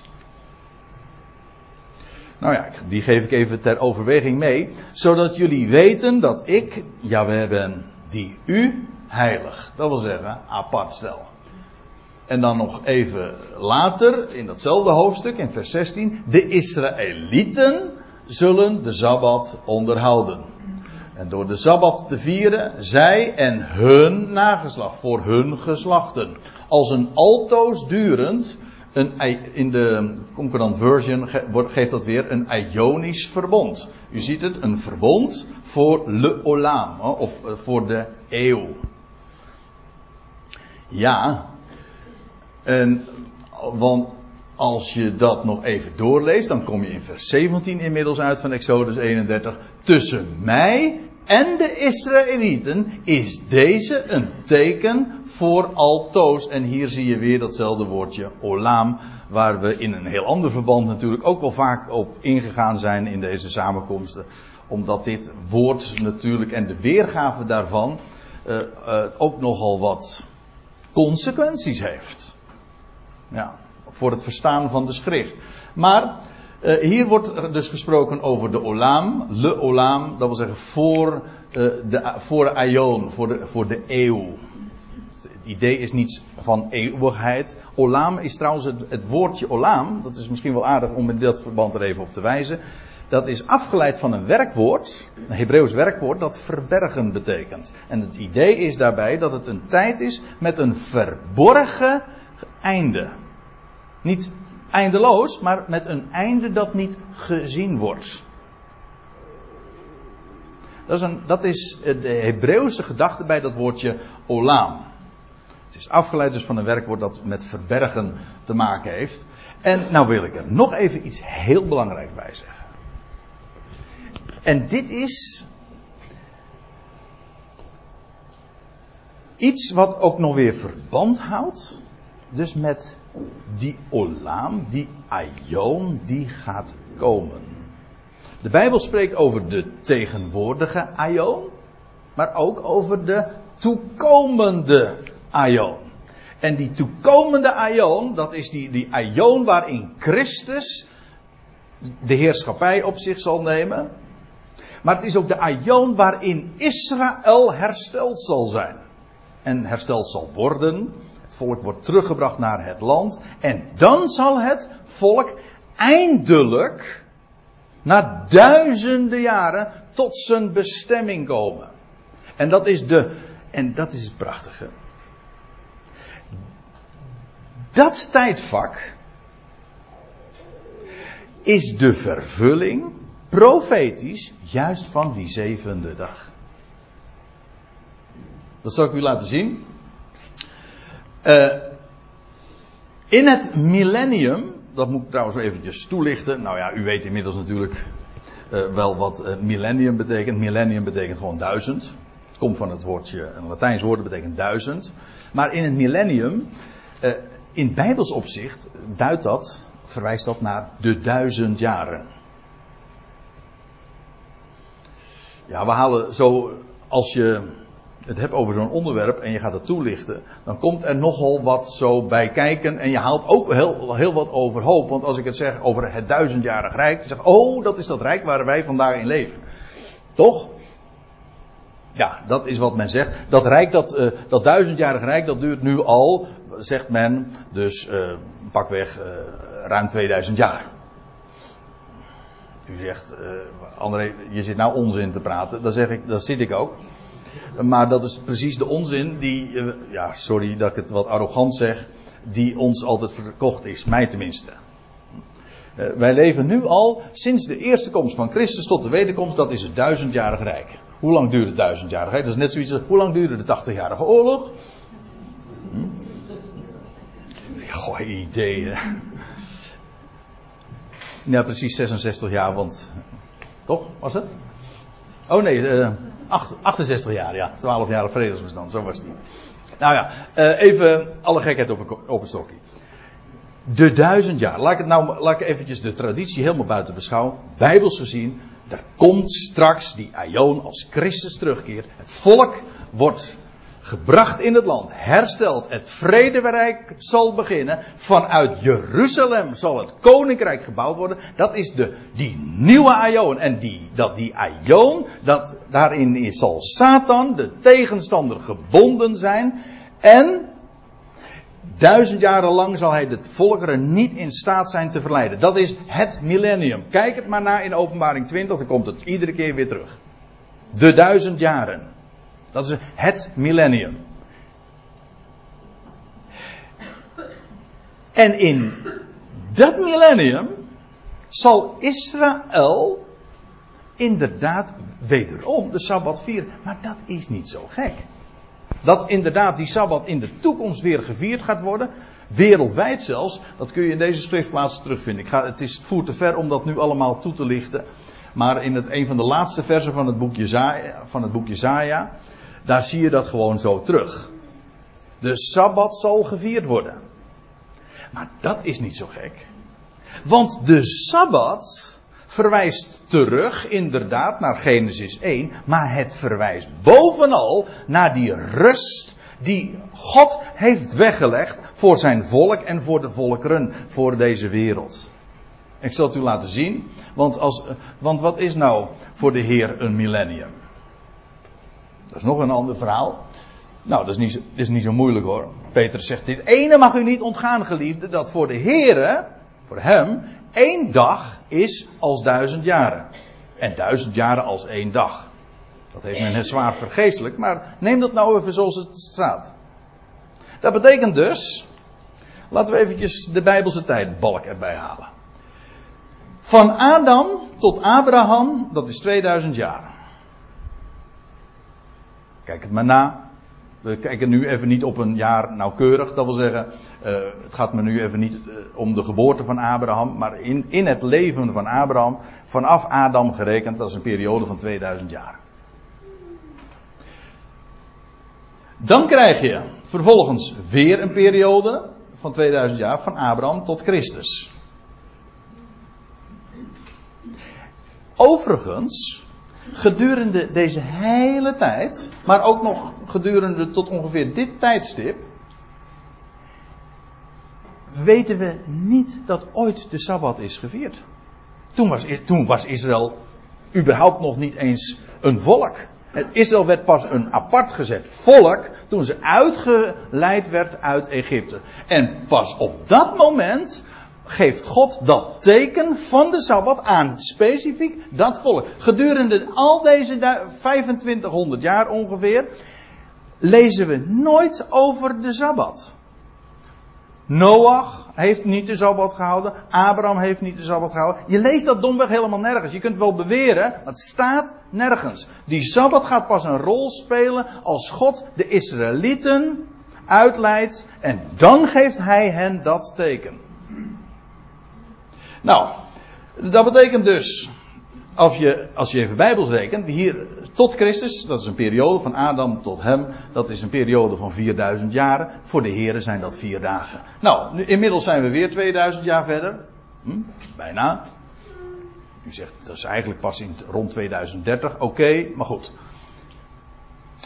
Nou ja, die geef ik even ter overweging mee. Zodat jullie weten dat ik, Jaweh ben, die u heilig. Dat wil zeggen, apart stel. En dan nog even later, in datzelfde hoofdstuk, in vers 16, de Israëlieten zullen de Sabbat onderhouden. En door de Sabbat te vieren, zij en hun nageslacht, voor hun geslachten. Als een altoos durend, in de concordant version geeft dat weer een Ionisch verbond. U ziet het, een verbond voor le olam, of eh, voor de eeuw. Ja, en, want als je dat nog even doorleest, dan kom je in vers 17 inmiddels uit van Exodus 31. Tussen mij en de Israëlieten is deze een teken voor altoos. En hier zie je weer datzelfde woordje olam, waar we in een heel ander verband natuurlijk ook wel vaak op ingegaan zijn in deze samenkomsten. Omdat dit woord natuurlijk en de weergave daarvan uh, uh, ook nogal wat consequenties heeft. Ja, voor het verstaan van de schrift. Maar uh, hier wordt dus gesproken over de olam, le olam, dat wil zeggen voor, uh, de, voor de voor de, voor de eeuw. Het idee is niets van eeuwigheid. Olam is trouwens het, het woordje olam, dat is misschien wel aardig om in dat verband er even op te wijzen. Dat is afgeleid van een werkwoord, een Hebreeuws werkwoord, dat verbergen betekent. En het idee is daarbij dat het een tijd is met een verborgen einde. Niet eindeloos, maar met een einde dat niet gezien wordt. Dat is, een, dat is de Hebreeuwse gedachte bij dat woordje olam. Het is afgeleid dus van een werkwoord dat met verbergen te maken heeft. En nou wil ik er nog even iets heel belangrijks bij zeggen. En dit is iets wat ook nog weer verband houdt. Dus met die olam, die aion, die gaat komen. De Bijbel spreekt over de tegenwoordige aion, maar ook over de toekomende aion. En die toekomende aion, dat is die, die aion waarin Christus de heerschappij op zich zal nemen. Maar het is ook de aion waarin Israël hersteld zal zijn. En hersteld zal worden volk wordt teruggebracht naar het land. En dan zal het volk eindelijk, na duizenden jaren, tot zijn bestemming komen. En dat is de, en dat is het prachtige. Dat tijdvak is de vervulling, profetisch, juist van die zevende dag. Dat zal ik u laten zien. Uh, in het millennium, dat moet ik trouwens eventjes toelichten. Nou ja, u weet inmiddels natuurlijk uh, wel wat uh, millennium betekent. Millennium betekent gewoon duizend. Het komt van het woordje, een Latijns woord, dat betekent duizend. Maar in het millennium, in bijbels opzicht, duidt dat, verwijst dat naar de duizend jaren. Ja, we halen zo, als je het hebt over zo'n onderwerp en je gaat het toelichten, dan komt er nogal wat zo bij kijken en je haalt ook heel, heel wat overhoop. Want als ik het zeg over het duizendjarig rijk, dan zeg oh, dat is dat rijk waar wij vandaag in leven. Toch? Ja, dat is wat men zegt. Dat rijk, dat, uh, dat duizendjarig rijk, dat duurt nu al, zegt men, dus uh, pakweg uh, ruim 2000 jaar. U zegt, André, je zit nou onzin te praten. Dat zeg ik, dat zit ik ook. Maar dat is precies de onzin die, eh, ja, sorry dat ik het wat arrogant zeg, die ons altijd verkocht is, mij tenminste. Uh, wij leven nu al sinds de eerste komst van Christus tot de wederkomst, dat is het duizendjarig rijk. Hoe lang duurde het duizendjarig? Dat is net zoiets als, hoe lang duurde de tachtigjarige oorlog? Hm? Goh, ideeën. Ja, precies 66 jaar, want. Toch, was het? Oh nee, uh, 68 jaar, ja. 12 jaar vredesbestand, zo was die. Nou ja, uh, even alle gekheid op, op een stokje. De duizend jaar. Laat ik, het nou, laat ik eventjes de traditie helemaal buiten beschouwen. Bijbels gezien, er komt straks die Aion als Christus terugkeert. Het volk wordt gebracht in het land, hersteld, het vredewerk zal beginnen. Vanuit Jeruzalem zal het koninkrijk gebouwd worden. Dat is de, die nieuwe Aion. En die, dat die Aion, dat, daarin is, zal Satan, de tegenstander, gebonden zijn. En Duizend jaren lang zal hij de volkeren niet in staat zijn te verleiden. Dat is het millennium. Kijk het maar na in openbaring 20, dan komt het iedere keer weer terug. De duizend jaren. Dat is het millennium. En in dat millennium zal Israël inderdaad wederom de Sabbat vieren. Maar dat is niet zo gek. Dat inderdaad die Sabbat in de toekomst weer gevierd gaat worden. Wereldwijd zelfs. Dat kun je in deze schriftplaatsen terugvinden. Ik ga, het, is, te ver om dat nu allemaal toe te lichten. Maar in het, een van de laatste versen van het boek Jezaja, van het boek Jezaja, daar zie je dat gewoon zo terug. De Sabbat zal gevierd worden. Maar dat is niet zo gek. Want de Sabbat verwijst terug inderdaad naar Genesis 1, maar het verwijst bovenal naar die rust die God heeft weggelegd voor zijn volk en voor de volkeren, voor deze wereld. Ik zal het u laten zien, want, als, want wat is nou voor de Heer een millennium? Dat is nog een ander verhaal. Nou, dat is niet, dat is niet zo moeilijk hoor. Peter zegt dit. Ene mag u niet ontgaan, geliefde, dat voor de Heere, voor hem, één dag is als duizend jaren. En duizend jaren als één dag. Dat heeft men het zwaar vergeestelijk, maar neem dat nou even zoals het staat. Dat betekent dus, laten we eventjes de Bijbelse tijdbalk erbij halen. Van Adam tot Abraham, dat is 2000 jaar. Kijk het maar na. We kijken nu even niet op een jaar nauwkeurig. Dat wil zeggen, uh, het gaat me nu even niet uh, om de geboorte van Abraham, maar in, in het leven van Abraham, vanaf Adam gerekend, dat is een periode van 2000 jaar. Dan krijg je vervolgens weer een periode van 2000 jaar van Abraham tot Christus. Overigens, gedurende deze hele tijd, maar ook nog gedurende tot ongeveer dit tijdstip, weten we niet dat ooit de Sabbat is gevierd. Toen was, toen was Israël überhaupt nog niet eens een volk. Israël werd pas een apart gezet volk toen ze uitgeleid werd uit Egypte. En pas op dat moment geeft God dat teken van de Sabbat aan specifiek dat volk. Gedurende al deze 2500 jaar ongeveer lezen we nooit over de Sabbat. Noach heeft niet de Sabbat gehouden. Abraham heeft niet de Sabbat gehouden. Je leest dat domweg helemaal nergens. Je kunt wel beweren, maar het staat nergens. Die Sabbat gaat pas een rol spelen als God de Israëlieten uitleidt. En dan geeft hij hen dat teken. Nou, dat betekent dus, als je, als je even bijbels rekent, hier tot Christus, dat is een periode van Adam tot hem, dat is een periode van 4000 jaren. Voor de heren zijn dat vier dagen. Nou, inmiddels zijn we weer 2000 jaar verder. Hm, bijna. U zegt, dat is eigenlijk pas in rond 2030. Oké, maar goed.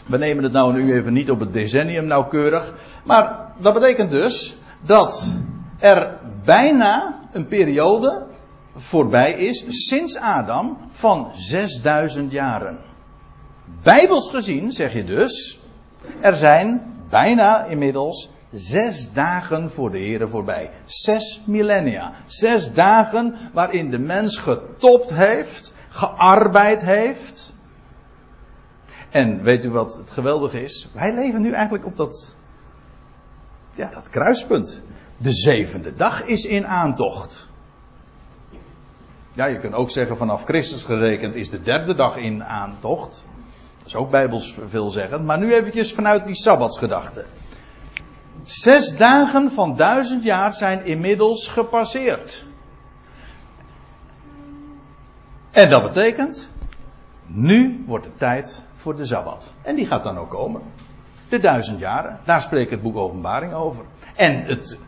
We nemen het nou nu even niet op het decennium nauwkeurig. Maar dat betekent dus dat er bijna een periode voorbij is sinds Adam van 6000 jaren. Bijbels gezien zeg je dus, er zijn bijna inmiddels zes dagen voor de Here voorbij. Zes millennia. Zes dagen waarin de mens getopt heeft, gearbeid heeft. En weet u wat het geweldige is? Wij leven nu eigenlijk op dat, ja, dat kruispunt. De zevende dag is in aantocht. Ja, je kunt ook zeggen vanaf Christus gerekend is de derde dag in aantocht. Dat is ook bijbels veelzeggend. Maar nu eventjes vanuit die sabbatsgedachte. Zes dagen van duizend jaar zijn inmiddels gepasseerd. En dat betekent, nu wordt het tijd voor de Sabbat. En die gaat dan ook komen. De duizend jaren, daar spreekt het boek Openbaring over. En het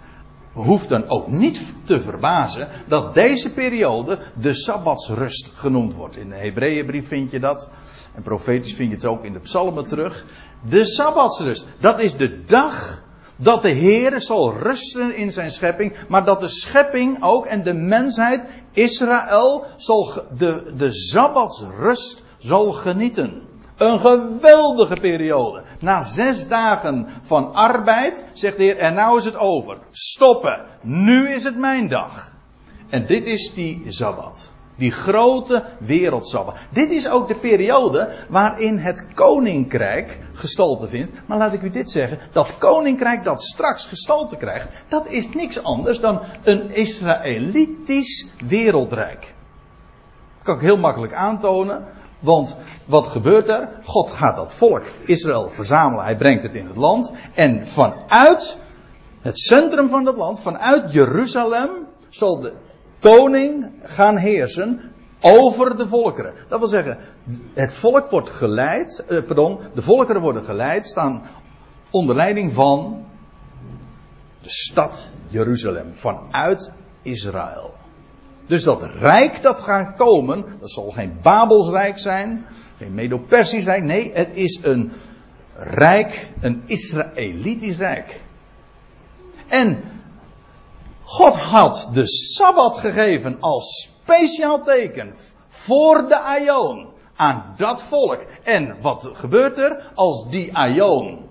hoeft dan ook niet te verbazen dat deze periode de Sabbatsrust genoemd wordt. In de Hebreeënbrief vind je dat. En profetisch vind je het ook in de psalmen terug. De Sabbatsrust. Dat is de dag dat de Heer zal rusten in zijn schepping. Maar dat de schepping ook en de mensheid, Israël, zal de, de Sabbatsrust zal genieten. Een geweldige periode. Na zes dagen van arbeid zegt de Heer, en nou is het over. Stoppen. Nu is het mijn dag. En dit is die Sabbat. Die grote wereldsabbat. Dit is ook de periode waarin het koninkrijk gestalte vindt. Maar laat ik u dit zeggen. Dat koninkrijk dat straks gestalte krijgt. Dat is niks anders dan een Israëlitisch wereldrijk. Dat kan ik heel makkelijk aantonen. Want wat gebeurt er? God gaat dat volk Israël verzamelen. Hij brengt het in het land. En vanuit het centrum van dat land, vanuit Jeruzalem, zal de koning gaan heersen over de volkeren. Dat wil zeggen, het volk wordt geleid, eh, pardon, de volkeren worden geleid, staan onder leiding van de stad Jeruzalem, vanuit Israël. Dus dat rijk dat gaat komen, dat zal geen Babels rijk zijn, geen Medo-Persisch rijk, nee, het is een rijk, een Israëlitisch rijk. En God had de Sabbat gegeven als speciaal teken voor de Aion aan dat volk. En wat gebeurt er als die Aion,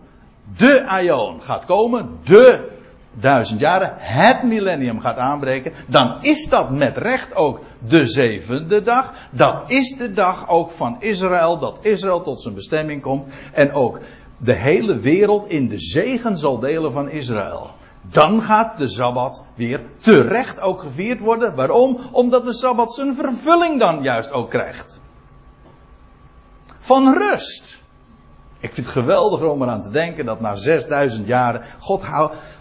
de Aion gaat komen, de duizend jaren, het millennium gaat aanbreken, dan is dat met recht ook de zevende dag. Dat is de dag ook van Israël, dat Israël tot zijn bestemming komt en ook de hele wereld in de zegen zal delen van Israël. Dan gaat de Sabbat weer terecht ook gevierd worden. Waarom? Omdat de Sabbat zijn vervulling dan juist ook krijgt. Van rust. Ik vind het geweldig om eraan te denken dat na 6000 jaren. God,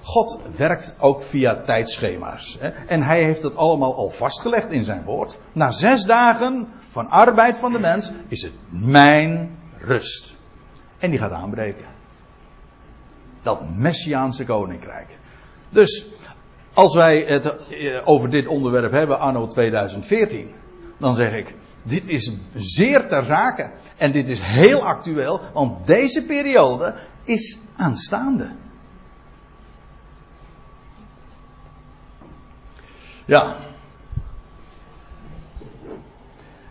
God werkt ook via tijdschema's. Hè? En hij heeft het allemaal al vastgelegd in zijn woord. Na zes dagen van arbeid van de mens is het mijn rust. En die gaat aanbreken. Dat Messiaanse koninkrijk. Dus als wij het eh, over dit onderwerp hebben, anno 2014, dan zeg ik, dit is zeer ter zake. En dit is heel actueel, want deze periode is aanstaande. Ja.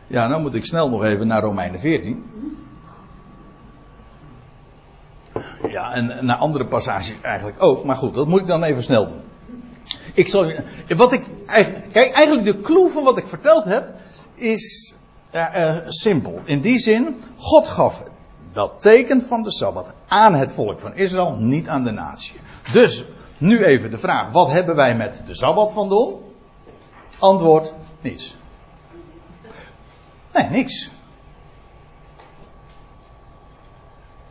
Ja, nou moet ik snel nog even naar Romeinen 14. Ja, en naar andere passages eigenlijk ook. Maar goed, dat moet ik dan even snel doen. Ik zal, wat ik, kijk, eigenlijk de clue van wat ik verteld heb is uh, simpel. In die zin, God gaf dat teken van de Sabbat aan het volk van Israël, niet aan de natie. Dus, nu even de vraag, wat hebben wij met de Sabbat van doen? Antwoord, niets. Nee, niks.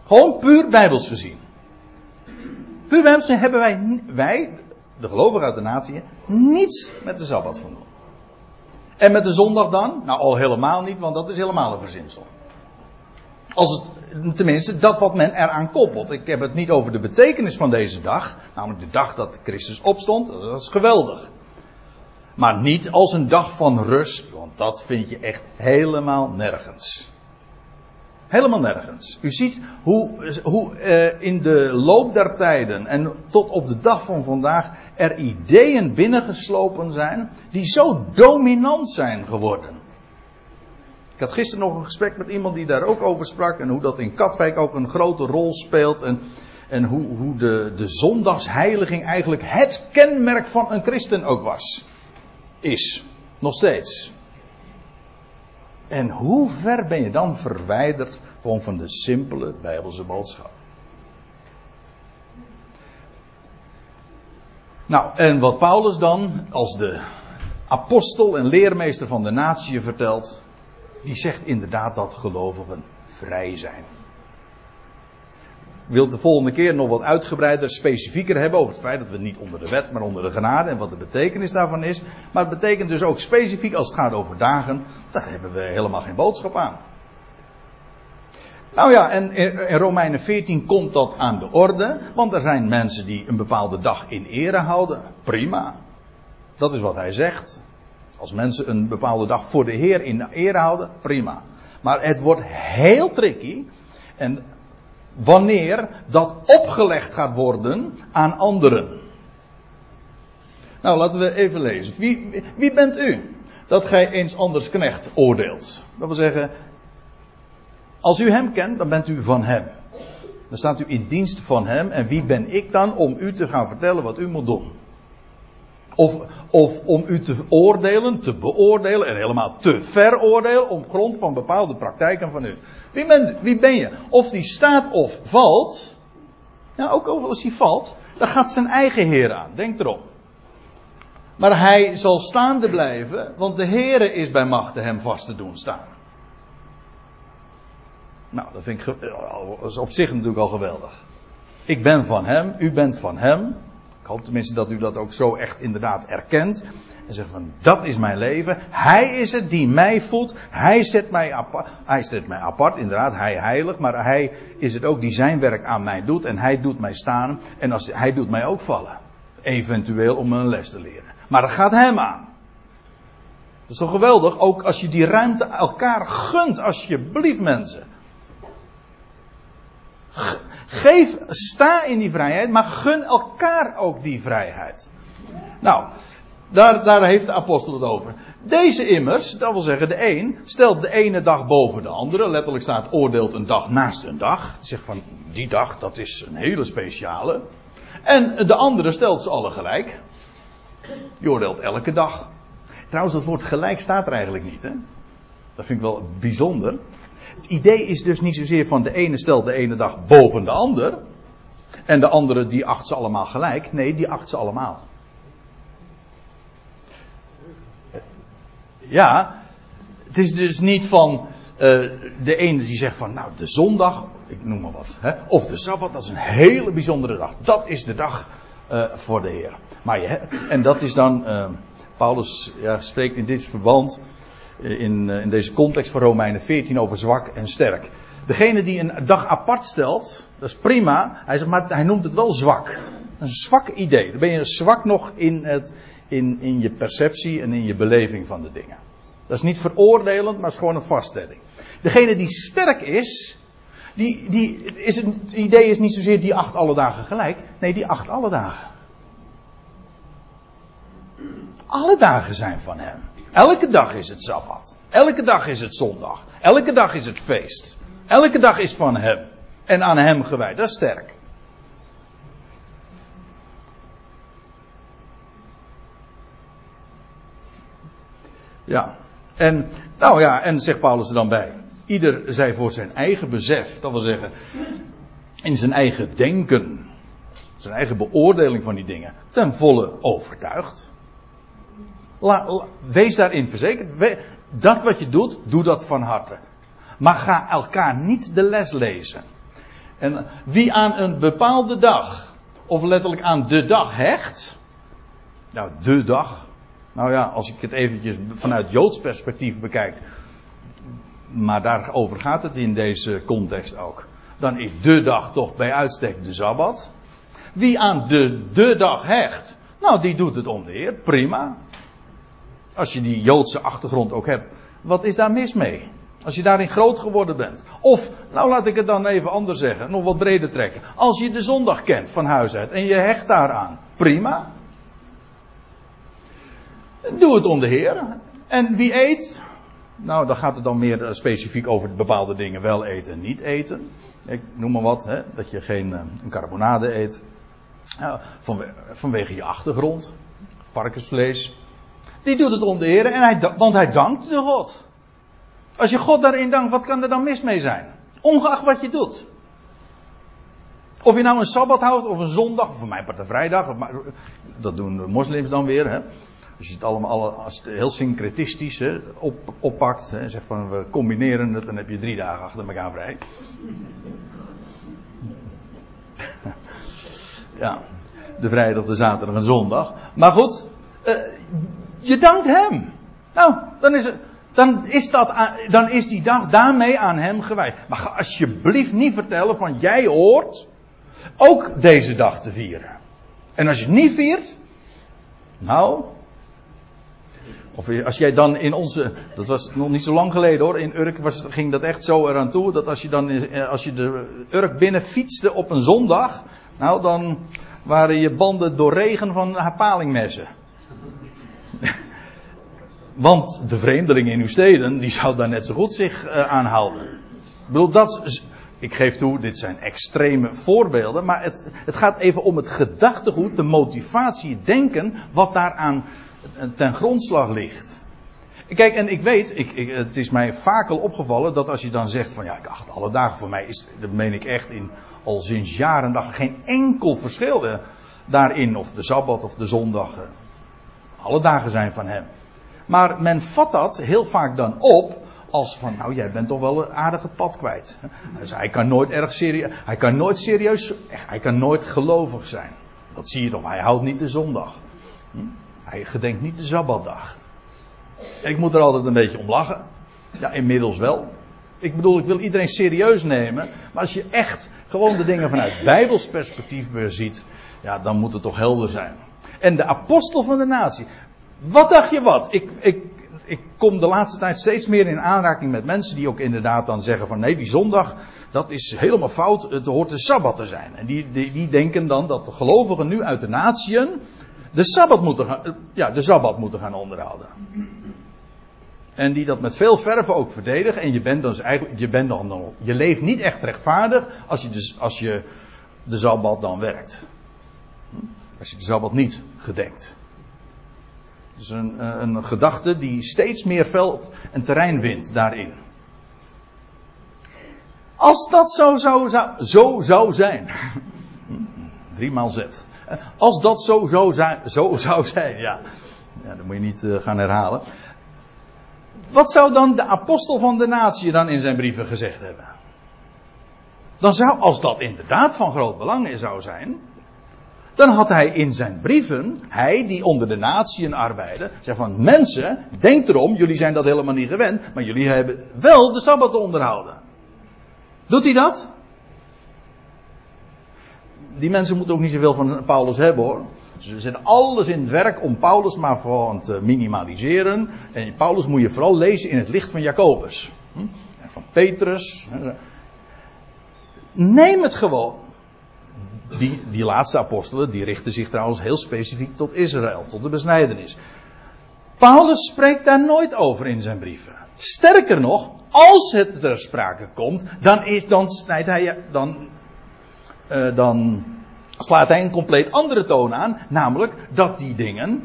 Gewoon puur bijbels gezien. Puur bijbels gezien hebben wij, wij, de gelovigen uit de natie, niets met de Sabbat van doen. En met de zondag dan? Nou, al helemaal niet, want dat is helemaal een verzinsel. Als het, tenminste, dat wat men eraan koppelt. Ik heb het niet over de betekenis van deze dag, namelijk de dag dat Christus opstond, dat is geweldig. Maar niet als een dag van rust, want dat vind je echt helemaal nergens. Helemaal nergens. U ziet hoe, hoe uh, in de loop der tijden en tot op de dag van vandaag er ideeën binnengeslopen zijn die zo dominant zijn geworden. Ik had gisteren nog een gesprek met iemand die daar ook over sprak en hoe dat in Katwijk ook een grote rol speelt en, en hoe, hoe de, de zondagsheiliging eigenlijk het kenmerk van een christen ook was. Is. Nog steeds. En hoe ver ben je dan verwijderd gewoon van de simpele Bijbelse boodschap? Nou, en wat Paulus dan als de apostel en leermeester van de natie vertelt, die zegt inderdaad dat gelovigen vrij zijn wil de volgende keer nog wat uitgebreider, specifieker hebben over het feit dat we niet onder de wet, maar onder de genade en wat de betekenis daarvan is. Maar het betekent dus ook specifiek als het gaat over dagen, daar hebben we helemaal geen boodschap aan. Nou ja, en in Romeinen 14 komt dat aan de orde, want er zijn mensen die een bepaalde dag in ere houden. Prima. Dat is wat hij zegt. Als mensen een bepaalde dag voor de Heer in ere houden, prima. Maar het wordt heel tricky. En wanneer dat opgelegd gaat worden aan anderen. Nou, laten we even lezen. Wie, wie bent u dat gij eens anders knecht oordeelt? Dat wil zeggen, Als u hem kent, dan bent u van hem. Dan staat u in dienst van hem. En wie ben ik dan om u te gaan vertellen wat u moet doen? Of, of om u te oordelen, te beoordelen en helemaal te veroordelen op grond van bepaalde praktijken van u. Wie ben, wie ben je? Of die staat of valt. Ja, ook als hij valt, dan gaat zijn eigen Heer aan. Denk erom. Maar hij zal staande blijven, want de Heere is bij machte hem vast te doen staan. Nou, dat vind ik op zich natuurlijk al geweldig. Ik ben van hem, u bent van hem. Hoop tenminste dat u dat ook zo echt inderdaad erkent. En zegt van, dat is mijn leven. Hij is het die mij voedt. Hij zet mij apart. Hij zet mij apart, inderdaad. Hij heilig. Maar hij is het ook die zijn werk aan mij doet. En hij doet mij staan. En als, hij doet mij ook vallen. Eventueel om een les te leren. Maar dat gaat hem aan. Dat is toch geweldig? Ook als je die ruimte elkaar gunt, alsjeblieft mensen. Geef, sta in die vrijheid, maar gun elkaar ook die vrijheid. Nou, daar, daar heeft de apostel het over. Deze immers, dat wil zeggen de een, stelt de ene dag boven de andere. Letterlijk staat oordeelt een dag naast een dag. Zegt van, die dag, dat is een hele speciale. En de andere stelt ze alle gelijk. Je oordeelt elke dag. Trouwens, dat woord gelijk staat er eigenlijk niet. Hè? Dat vind ik wel bijzonder. Het idee is dus niet zozeer van de ene stelt de ene dag boven de ander. En de andere die acht ze allemaal gelijk. Nee, die acht ze allemaal. Ja, het is dus niet van uh, de ene die zegt van, nou, de zondag, ik noem maar wat, hè, of de sabbat, dat is een hele bijzondere dag. Dat is de dag uh, voor de Heer. Maar je, en dat is dan, uh, Paulus ja, spreekt in dit verband, in, in deze context van Romeinen 14 over zwak en sterk. Degene die een dag apart stelt, dat is prima, hij zegt, maar hij noemt het wel zwak. Een zwak idee. Dan ben je zwak nog in, het, in, in je perceptie en in je beleving van de dingen. Dat is niet veroordelend, maar is gewoon een vaststelling. Degene die sterk is, die, die, is het idee is niet zozeer die acht alle dagen gelijk. Nee, die acht alle dagen. Alle dagen zijn van hem. Elke dag is het Sabbat. Elke dag is het zondag. Elke dag is het feest. Elke dag is van hem. En aan hem gewijd. Dat is sterk. Ja. En, nou ja, en zegt Paulus er dan bij. Ieder zij voor zijn eigen besef, dat wil zeggen, in zijn eigen denken, zijn eigen beoordeling van die dingen, ten volle overtuigd. La, wees daarin verzekerd. dat wat je doet, doe dat van harte. Maar ga elkaar niet de les lezen. En wie aan een bepaalde dag, of letterlijk aan de dag hecht. Nou, de dag. Nou ja, als ik het eventjes vanuit Joods perspectief bekijk. Maar daarover gaat het in deze context ook. Dan is de dag toch bij uitstek de Sabbat. Wie aan de, de dag hecht. Nou, die doet het om de Heer. Prima. Als je die Joodse achtergrond ook hebt. Wat is daar mis mee? Als je daarin groot geworden bent. Of, nou laat ik het dan even anders zeggen, nog wat breder trekken. Als je de zondag kent van huis uit en je hecht daaraan, prima. Doe het om de Heer. En wie eet? Nou, dan gaat het dan meer eh, specifiek over bepaalde dingen wel eten en niet eten. Ik noem maar wat, hè, dat je geen uh, een carbonade eet. Vanwege, vanwege je achtergrond. Varkensvlees. Die doet het om de Heer, en hij, want hij dankt de God. Als je God daarin dankt, wat kan er dan mis mee zijn? Ongeacht wat je doet. Of je nou een sabbat houdt, of een zondag, of voor mij part een vrijdag. Dat doen de moslims dan weer. Hè. Als je het allemaal als het heel syncretistisch hè, op, oppakt en zegt van we combineren het, dan heb je drie dagen achter elkaar vrij. *laughs* ja, de vrijdag, de zaterdag en zondag. Maar goed, uh, je dankt hem. Nou, dan is, dan, is dat, dan is die dag daarmee aan hem gewijd. Maar ga alsjeblieft niet vertellen van jij hoort ook deze dag te vieren. En als je het niet viert, nou, of als jij dan in onze, dat was nog niet zo lang geleden hoor, in Urk was, ging dat echt zo eraan toe, dat als je dan, als je de Urk binnen fietste op een zondag, nou dan waren je banden door regen van palingmessen. *laughs* Want de vreemdelingen in uw steden, die zou daar net zo goed zich uh, aanhouden. bedoel, dat, ik geef toe, dit zijn extreme voorbeelden, maar het, het gaat even om het gedachtegoed, de motivatie, denken, wat daaraan ten grondslag ligt. Kijk, en ik weet, ik, ik, het is mij vaak al opgevallen dat als je dan zegt van ja, ik acht alle dagen voor mij is, dat meen ik echt in al sinds jaren dag geen enkel verschil eh, daarin, of de sabbat of de zondag. Eh, alle dagen zijn van hem. Maar men vat dat heel vaak dan op als van, nou jij bent toch wel een aardige pad kwijt. Dus hij kan nooit erg serieus, hij kan nooit serieus, hij kan nooit gelovig zijn. Dat zie je toch, hij houdt niet de zondag. Hm? Hij gedenkt niet de Sabbatdag. Ik moet er altijd een beetje om lachen. Ja, inmiddels wel. Ik bedoel, ik wil iedereen serieus nemen. Maar als je echt gewoon de dingen vanuit Bijbels perspectief weer ziet. Ja, dan moet het toch helder zijn. En de apostel van de natie. Wat dacht je wat? Ik, ik, ik kom de laatste tijd steeds meer in aanraking met mensen die ook inderdaad dan zeggen van nee, die zondag, dat is helemaal fout. Het hoort de Sabbat te zijn. En die, die, die denken dan dat de gelovigen nu uit de natieën de Sabbat moeten gaan, ja, de Sabbat moeten gaan onderhouden. En die dat met veel verven ook verdedigen. En je bent dus eigenlijk, je bent dan, je leeft niet echt rechtvaardig als je, dus, als je de Sabbat dan werkt. Als je de Sabbat niet gedenkt. Dus een, een gedachte die steeds meer veld en terrein wint daarin. Als dat zo zou, zou, zo zou zijn. *laughs* Driemaal zet. Als dat zo, zo, zo zou zijn, ja. ja. Dat moet je niet uh, gaan herhalen. Wat zou dan de apostel van de natie dan in zijn brieven gezegd hebben? Dan zou, als dat inderdaad van groot belang zou zijn, dan had hij in zijn brieven, hij die onder de natieën arbeidde, zei van mensen, denk erom, jullie zijn dat helemaal niet gewend, maar jullie hebben wel de Sabbat onderhouden. Doet hij dat? die mensen moeten ook niet zoveel van Paulus hebben hoor. Ze zetten alles in het werk om Paulus maar gewoon te minimaliseren. En Paulus moet je vooral lezen in het licht van Jacobus. Hm? En van Petrus. Neem het gewoon. Die, die laatste apostelen, die richten zich trouwens heel specifiek tot Israël, tot de besnijdenis. Paulus spreekt daar nooit over in zijn brieven. Sterker nog, als het ter sprake komt, dan, is, dan snijdt hij, dan uh, dan slaat hij een compleet andere toon aan. Namelijk dat die dingen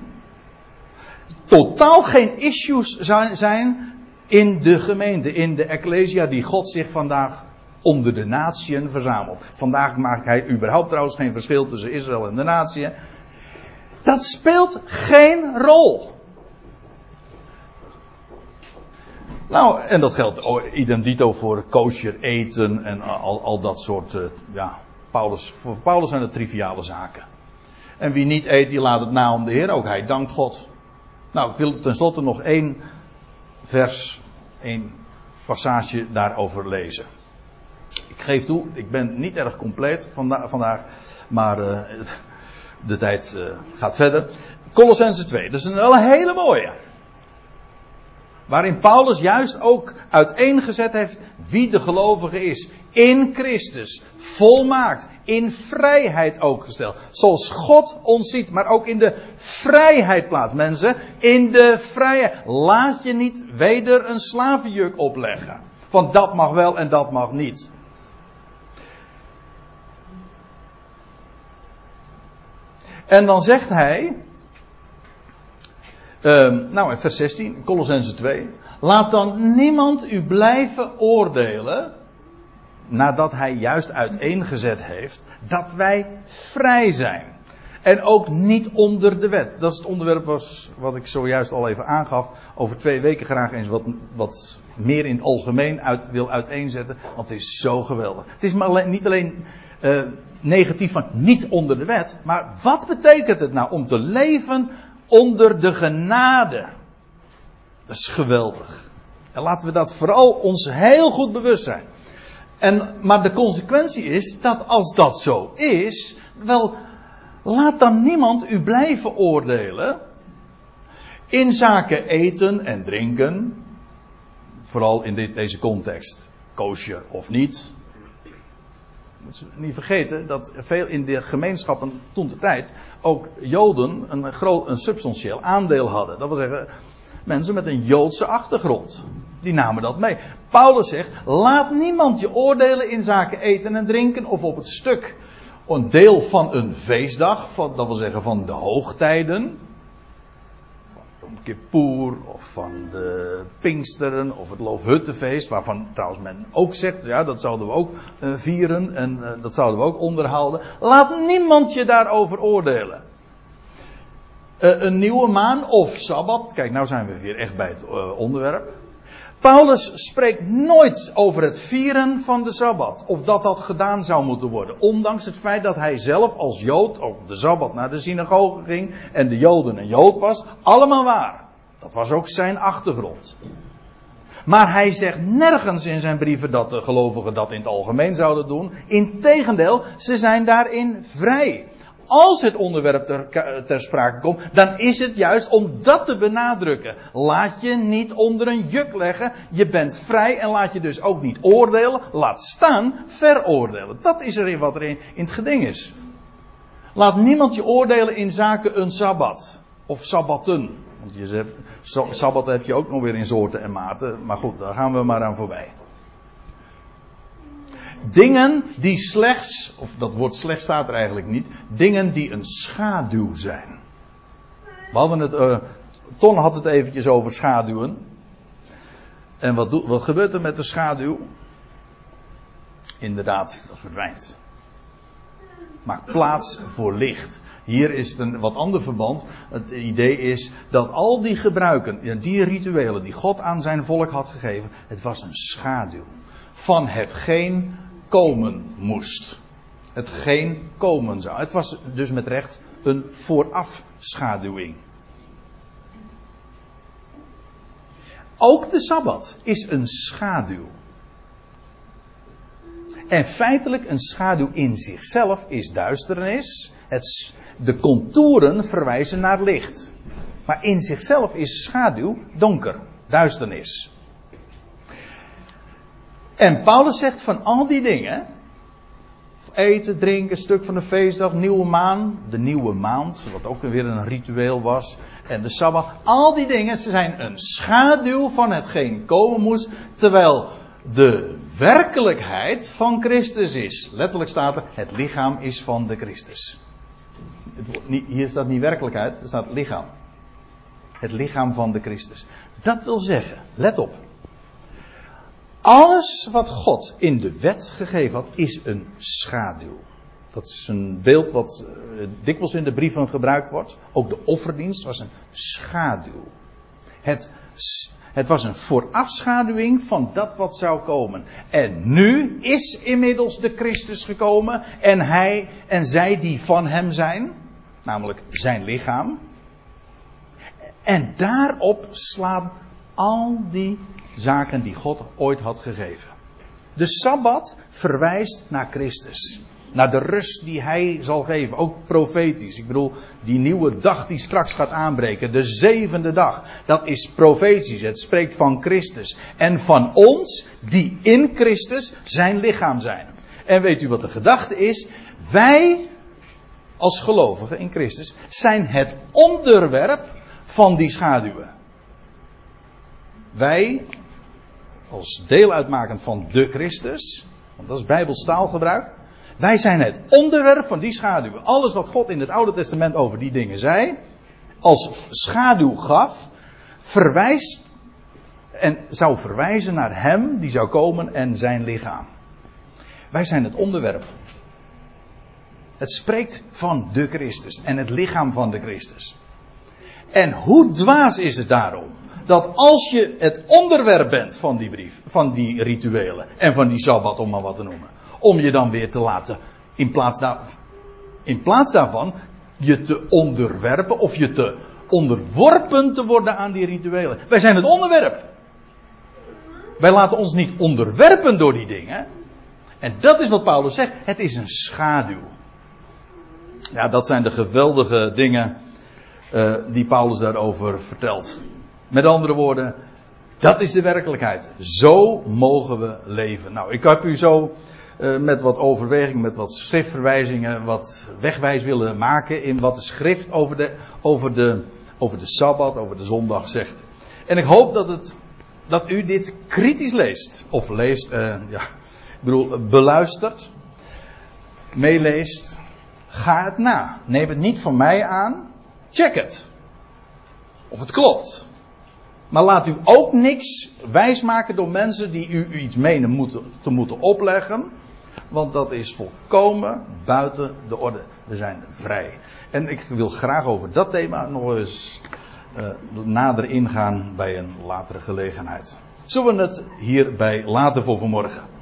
totaal geen issues zijn in de gemeente, in de ecclesia die God zich vandaag onder de natieën verzamelt. Vandaag maakt hij überhaupt trouwens geen verschil tussen Israël en de natieën. Dat speelt geen rol. Nou, en dat geldt idem dito voor kosher eten en al, al dat soort, uh, ja, Paulus, voor Paulus zijn het triviale zaken. En wie niet eet, die laat het na om de Heer. Ook hij dankt God. Nou, ik wil tenslotte nog één vers, één passage daarover lezen. Geef toe, ik ben niet erg compleet vandaag, maar uh, *laughs* de tijd uh, gaat verder. Colossense 2, dat is een hele mooie. Waarin Paulus juist ook uiteengezet heeft wie de gelovige is. In Christus. Volmaakt. In vrijheid ook gesteld. Zoals God ons ziet. Maar ook in de vrijheid plaatst. Mensen, in de vrijheid. Laat je niet weder een slavenjuk opleggen. Van dat mag wel en dat mag niet. En dan zegt hij. Um, nou, in vers 16, Colossense 2. Laat dan niemand u blijven oordelen. Nadat hij juist uiteengezet heeft. Dat wij vrij zijn. En ook niet onder de wet. Dat is het onderwerp was, wat ik zojuist al even aangaf. Over twee weken graag eens wat, wat meer in het algemeen uit, wil uiteenzetten. Want het is zo geweldig. Het is maar niet alleen uh, negatief van niet onder de wet. Maar wat betekent het nou om te leven onder de genade. Dat is geweldig. En laten we dat vooral ons heel goed bewust zijn. En, maar de consequentie is dat als dat zo is, wel, laat dan niemand u blijven oordelen in zaken eten en drinken. Vooral in dit, deze context, kosher of niet moet niet vergeten dat veel in de gemeenschappen toen de tijd ook Joden een, groot, een substantieel aandeel hadden. Dat wil zeggen, mensen met een Joodse achtergrond. Die namen dat mee. Paulus zegt: laat niemand je oordelen in zaken eten en drinken of op het stuk. Een deel van een feestdag, van, dat wil zeggen van de hoogtijden. Van Kippur of van de Pinksteren of het Loofhuttenfeest, waarvan trouwens men ook zegt, ja, dat zouden we ook uh, vieren en uh, dat zouden we ook onderhouden. Laat niemand je daarover oordelen. Uh, een nieuwe maan of Sabbat, kijk, nou zijn we weer echt bij het onderwerp. Paulus spreekt nooit over het vieren van de Sabbat. Of dat dat gedaan zou moeten worden. Ondanks het feit dat hij zelf als Jood op de Sabbat naar de synagoge ging. En de Joden een Jood was. Allemaal waar. Dat was ook zijn achtergrond. Maar hij zegt nergens in zijn brieven dat de gelovigen dat in het algemeen zouden doen. Integendeel, ze zijn daarin vrij als het onderwerp ter, ter, sprake komt, dan is het juist om dat te benadrukken. Laat je niet onder een juk leggen. Je bent vrij en laat je dus ook niet oordelen. Laat staan veroordelen. Dat is er wat er in, in het geding is. Laat niemand je oordelen in zaken een sabbat. Of sabbatten. Want je zegt, sabbat heb je ook nog weer in soorten en maten. Maar goed, daar gaan we maar aan voorbij. Dingen die slechts, of dat woord slechts staat er eigenlijk niet, dingen die een schaduw zijn. We hadden het, uh, Ton had het eventjes over schaduwen. En wat, wat gebeurt er met de schaduw? Inderdaad, dat verdwijnt. Maak plaats voor licht. Hier is het een wat ander verband. Het idee is dat al die gebruiken, die rituelen die God aan zijn volk had gegeven, het was een schaduw van hetgeen komen moest. Hetgeen komen zou. Het was dus met recht een voorafschaduwing. Ook de Sabbat is een schaduw. En feitelijk een schaduw in zichzelf is duisternis. Het, de contouren verwijzen naar licht. Maar in zichzelf is schaduw donker, duisternis. En Paulus zegt van al die dingen. Eten, drinken, stuk van de feestdag, nieuwe maan, de nieuwe maand, wat ook weer een ritueel was, en de Sabbat. Al die dingen ze zijn een schaduw van hetgeen komen moest, terwijl de werkelijkheid van Christus is. Letterlijk staat er, het lichaam is van de Christus. Hier staat niet werkelijkheid, er staat lichaam. Het lichaam van de Christus. Dat wil zeggen, let op. Alles wat God in de wet gegeven had, is een schaduw. Dat is een beeld wat uh, dikwijls in de brieven gebruikt wordt. Ook de offerdienst was een schaduw. Het, het was een voorafschaduwing van dat wat zou komen. En nu is inmiddels de Christus gekomen en hij en zij die van hem zijn, namelijk zijn lichaam. En daarop slaan al die zaken die God ooit had gegeven. De Sabbat verwijst naar Christus. Naar de rust die hij zal geven. Ook profetisch. Ik bedoel, die nieuwe dag die straks gaat aanbreken. De zevende dag. Dat is profetisch. Het spreekt van Christus. En van ons die in Christus zijn lichaam zijn. En weet u wat de gedachte is? Wij als gelovigen in Christus zijn het onderwerp van die schaduwen. Wij als deel uitmakend van de Christus, want dat is Bijbels taalgebruik. Wij zijn het onderwerp van die schaduw. Alles wat God in het Oude Testament over die dingen zei, als schaduw gaf, verwijst en zou verwijzen naar Hem die zou komen en zijn lichaam. Wij zijn het onderwerp. Het spreekt van de Christus en het lichaam van de Christus. En hoe dwaas is het daarom dat als je het onderwerp bent van die brief, van die rituelen en van die sabbat om maar wat te noemen, om je dan weer te laten, in plaats, daar, in plaats daarvan, je te onderwerpen of je te onderworpen te worden aan die rituelen. Wij zijn het onderwerp. Wij laten ons niet onderwerpen door die dingen. En dat is wat Paulus zegt. Het is een schaduw. Ja, dat zijn de geweldige dingen uh, die Paulus daarover vertelt. Met andere woorden, dat is de werkelijkheid. Zo mogen we leven. Nou, ik heb u zo uh, met wat overweging, met wat schriftverwijzingen, wat wegwijs willen maken in wat de schrift over de, over de, over de Sabbat, over de zondag zegt. En ik hoop dat, het, dat u dit kritisch leest. Of leest, uh, ja, ik bedoel, beluistert. Meeleest. Ga het na. Neem het niet van mij aan. Check het. Of het klopt. Maar laat u ook niks wijsmaken door mensen die u iets menen moeten, te moeten opleggen. Want dat is volkomen buiten de orde. We zijn vrij. En ik wil graag over dat thema nog eens uh, nader ingaan bij een latere gelegenheid. Zullen we het hierbij laten voor vanmorgen?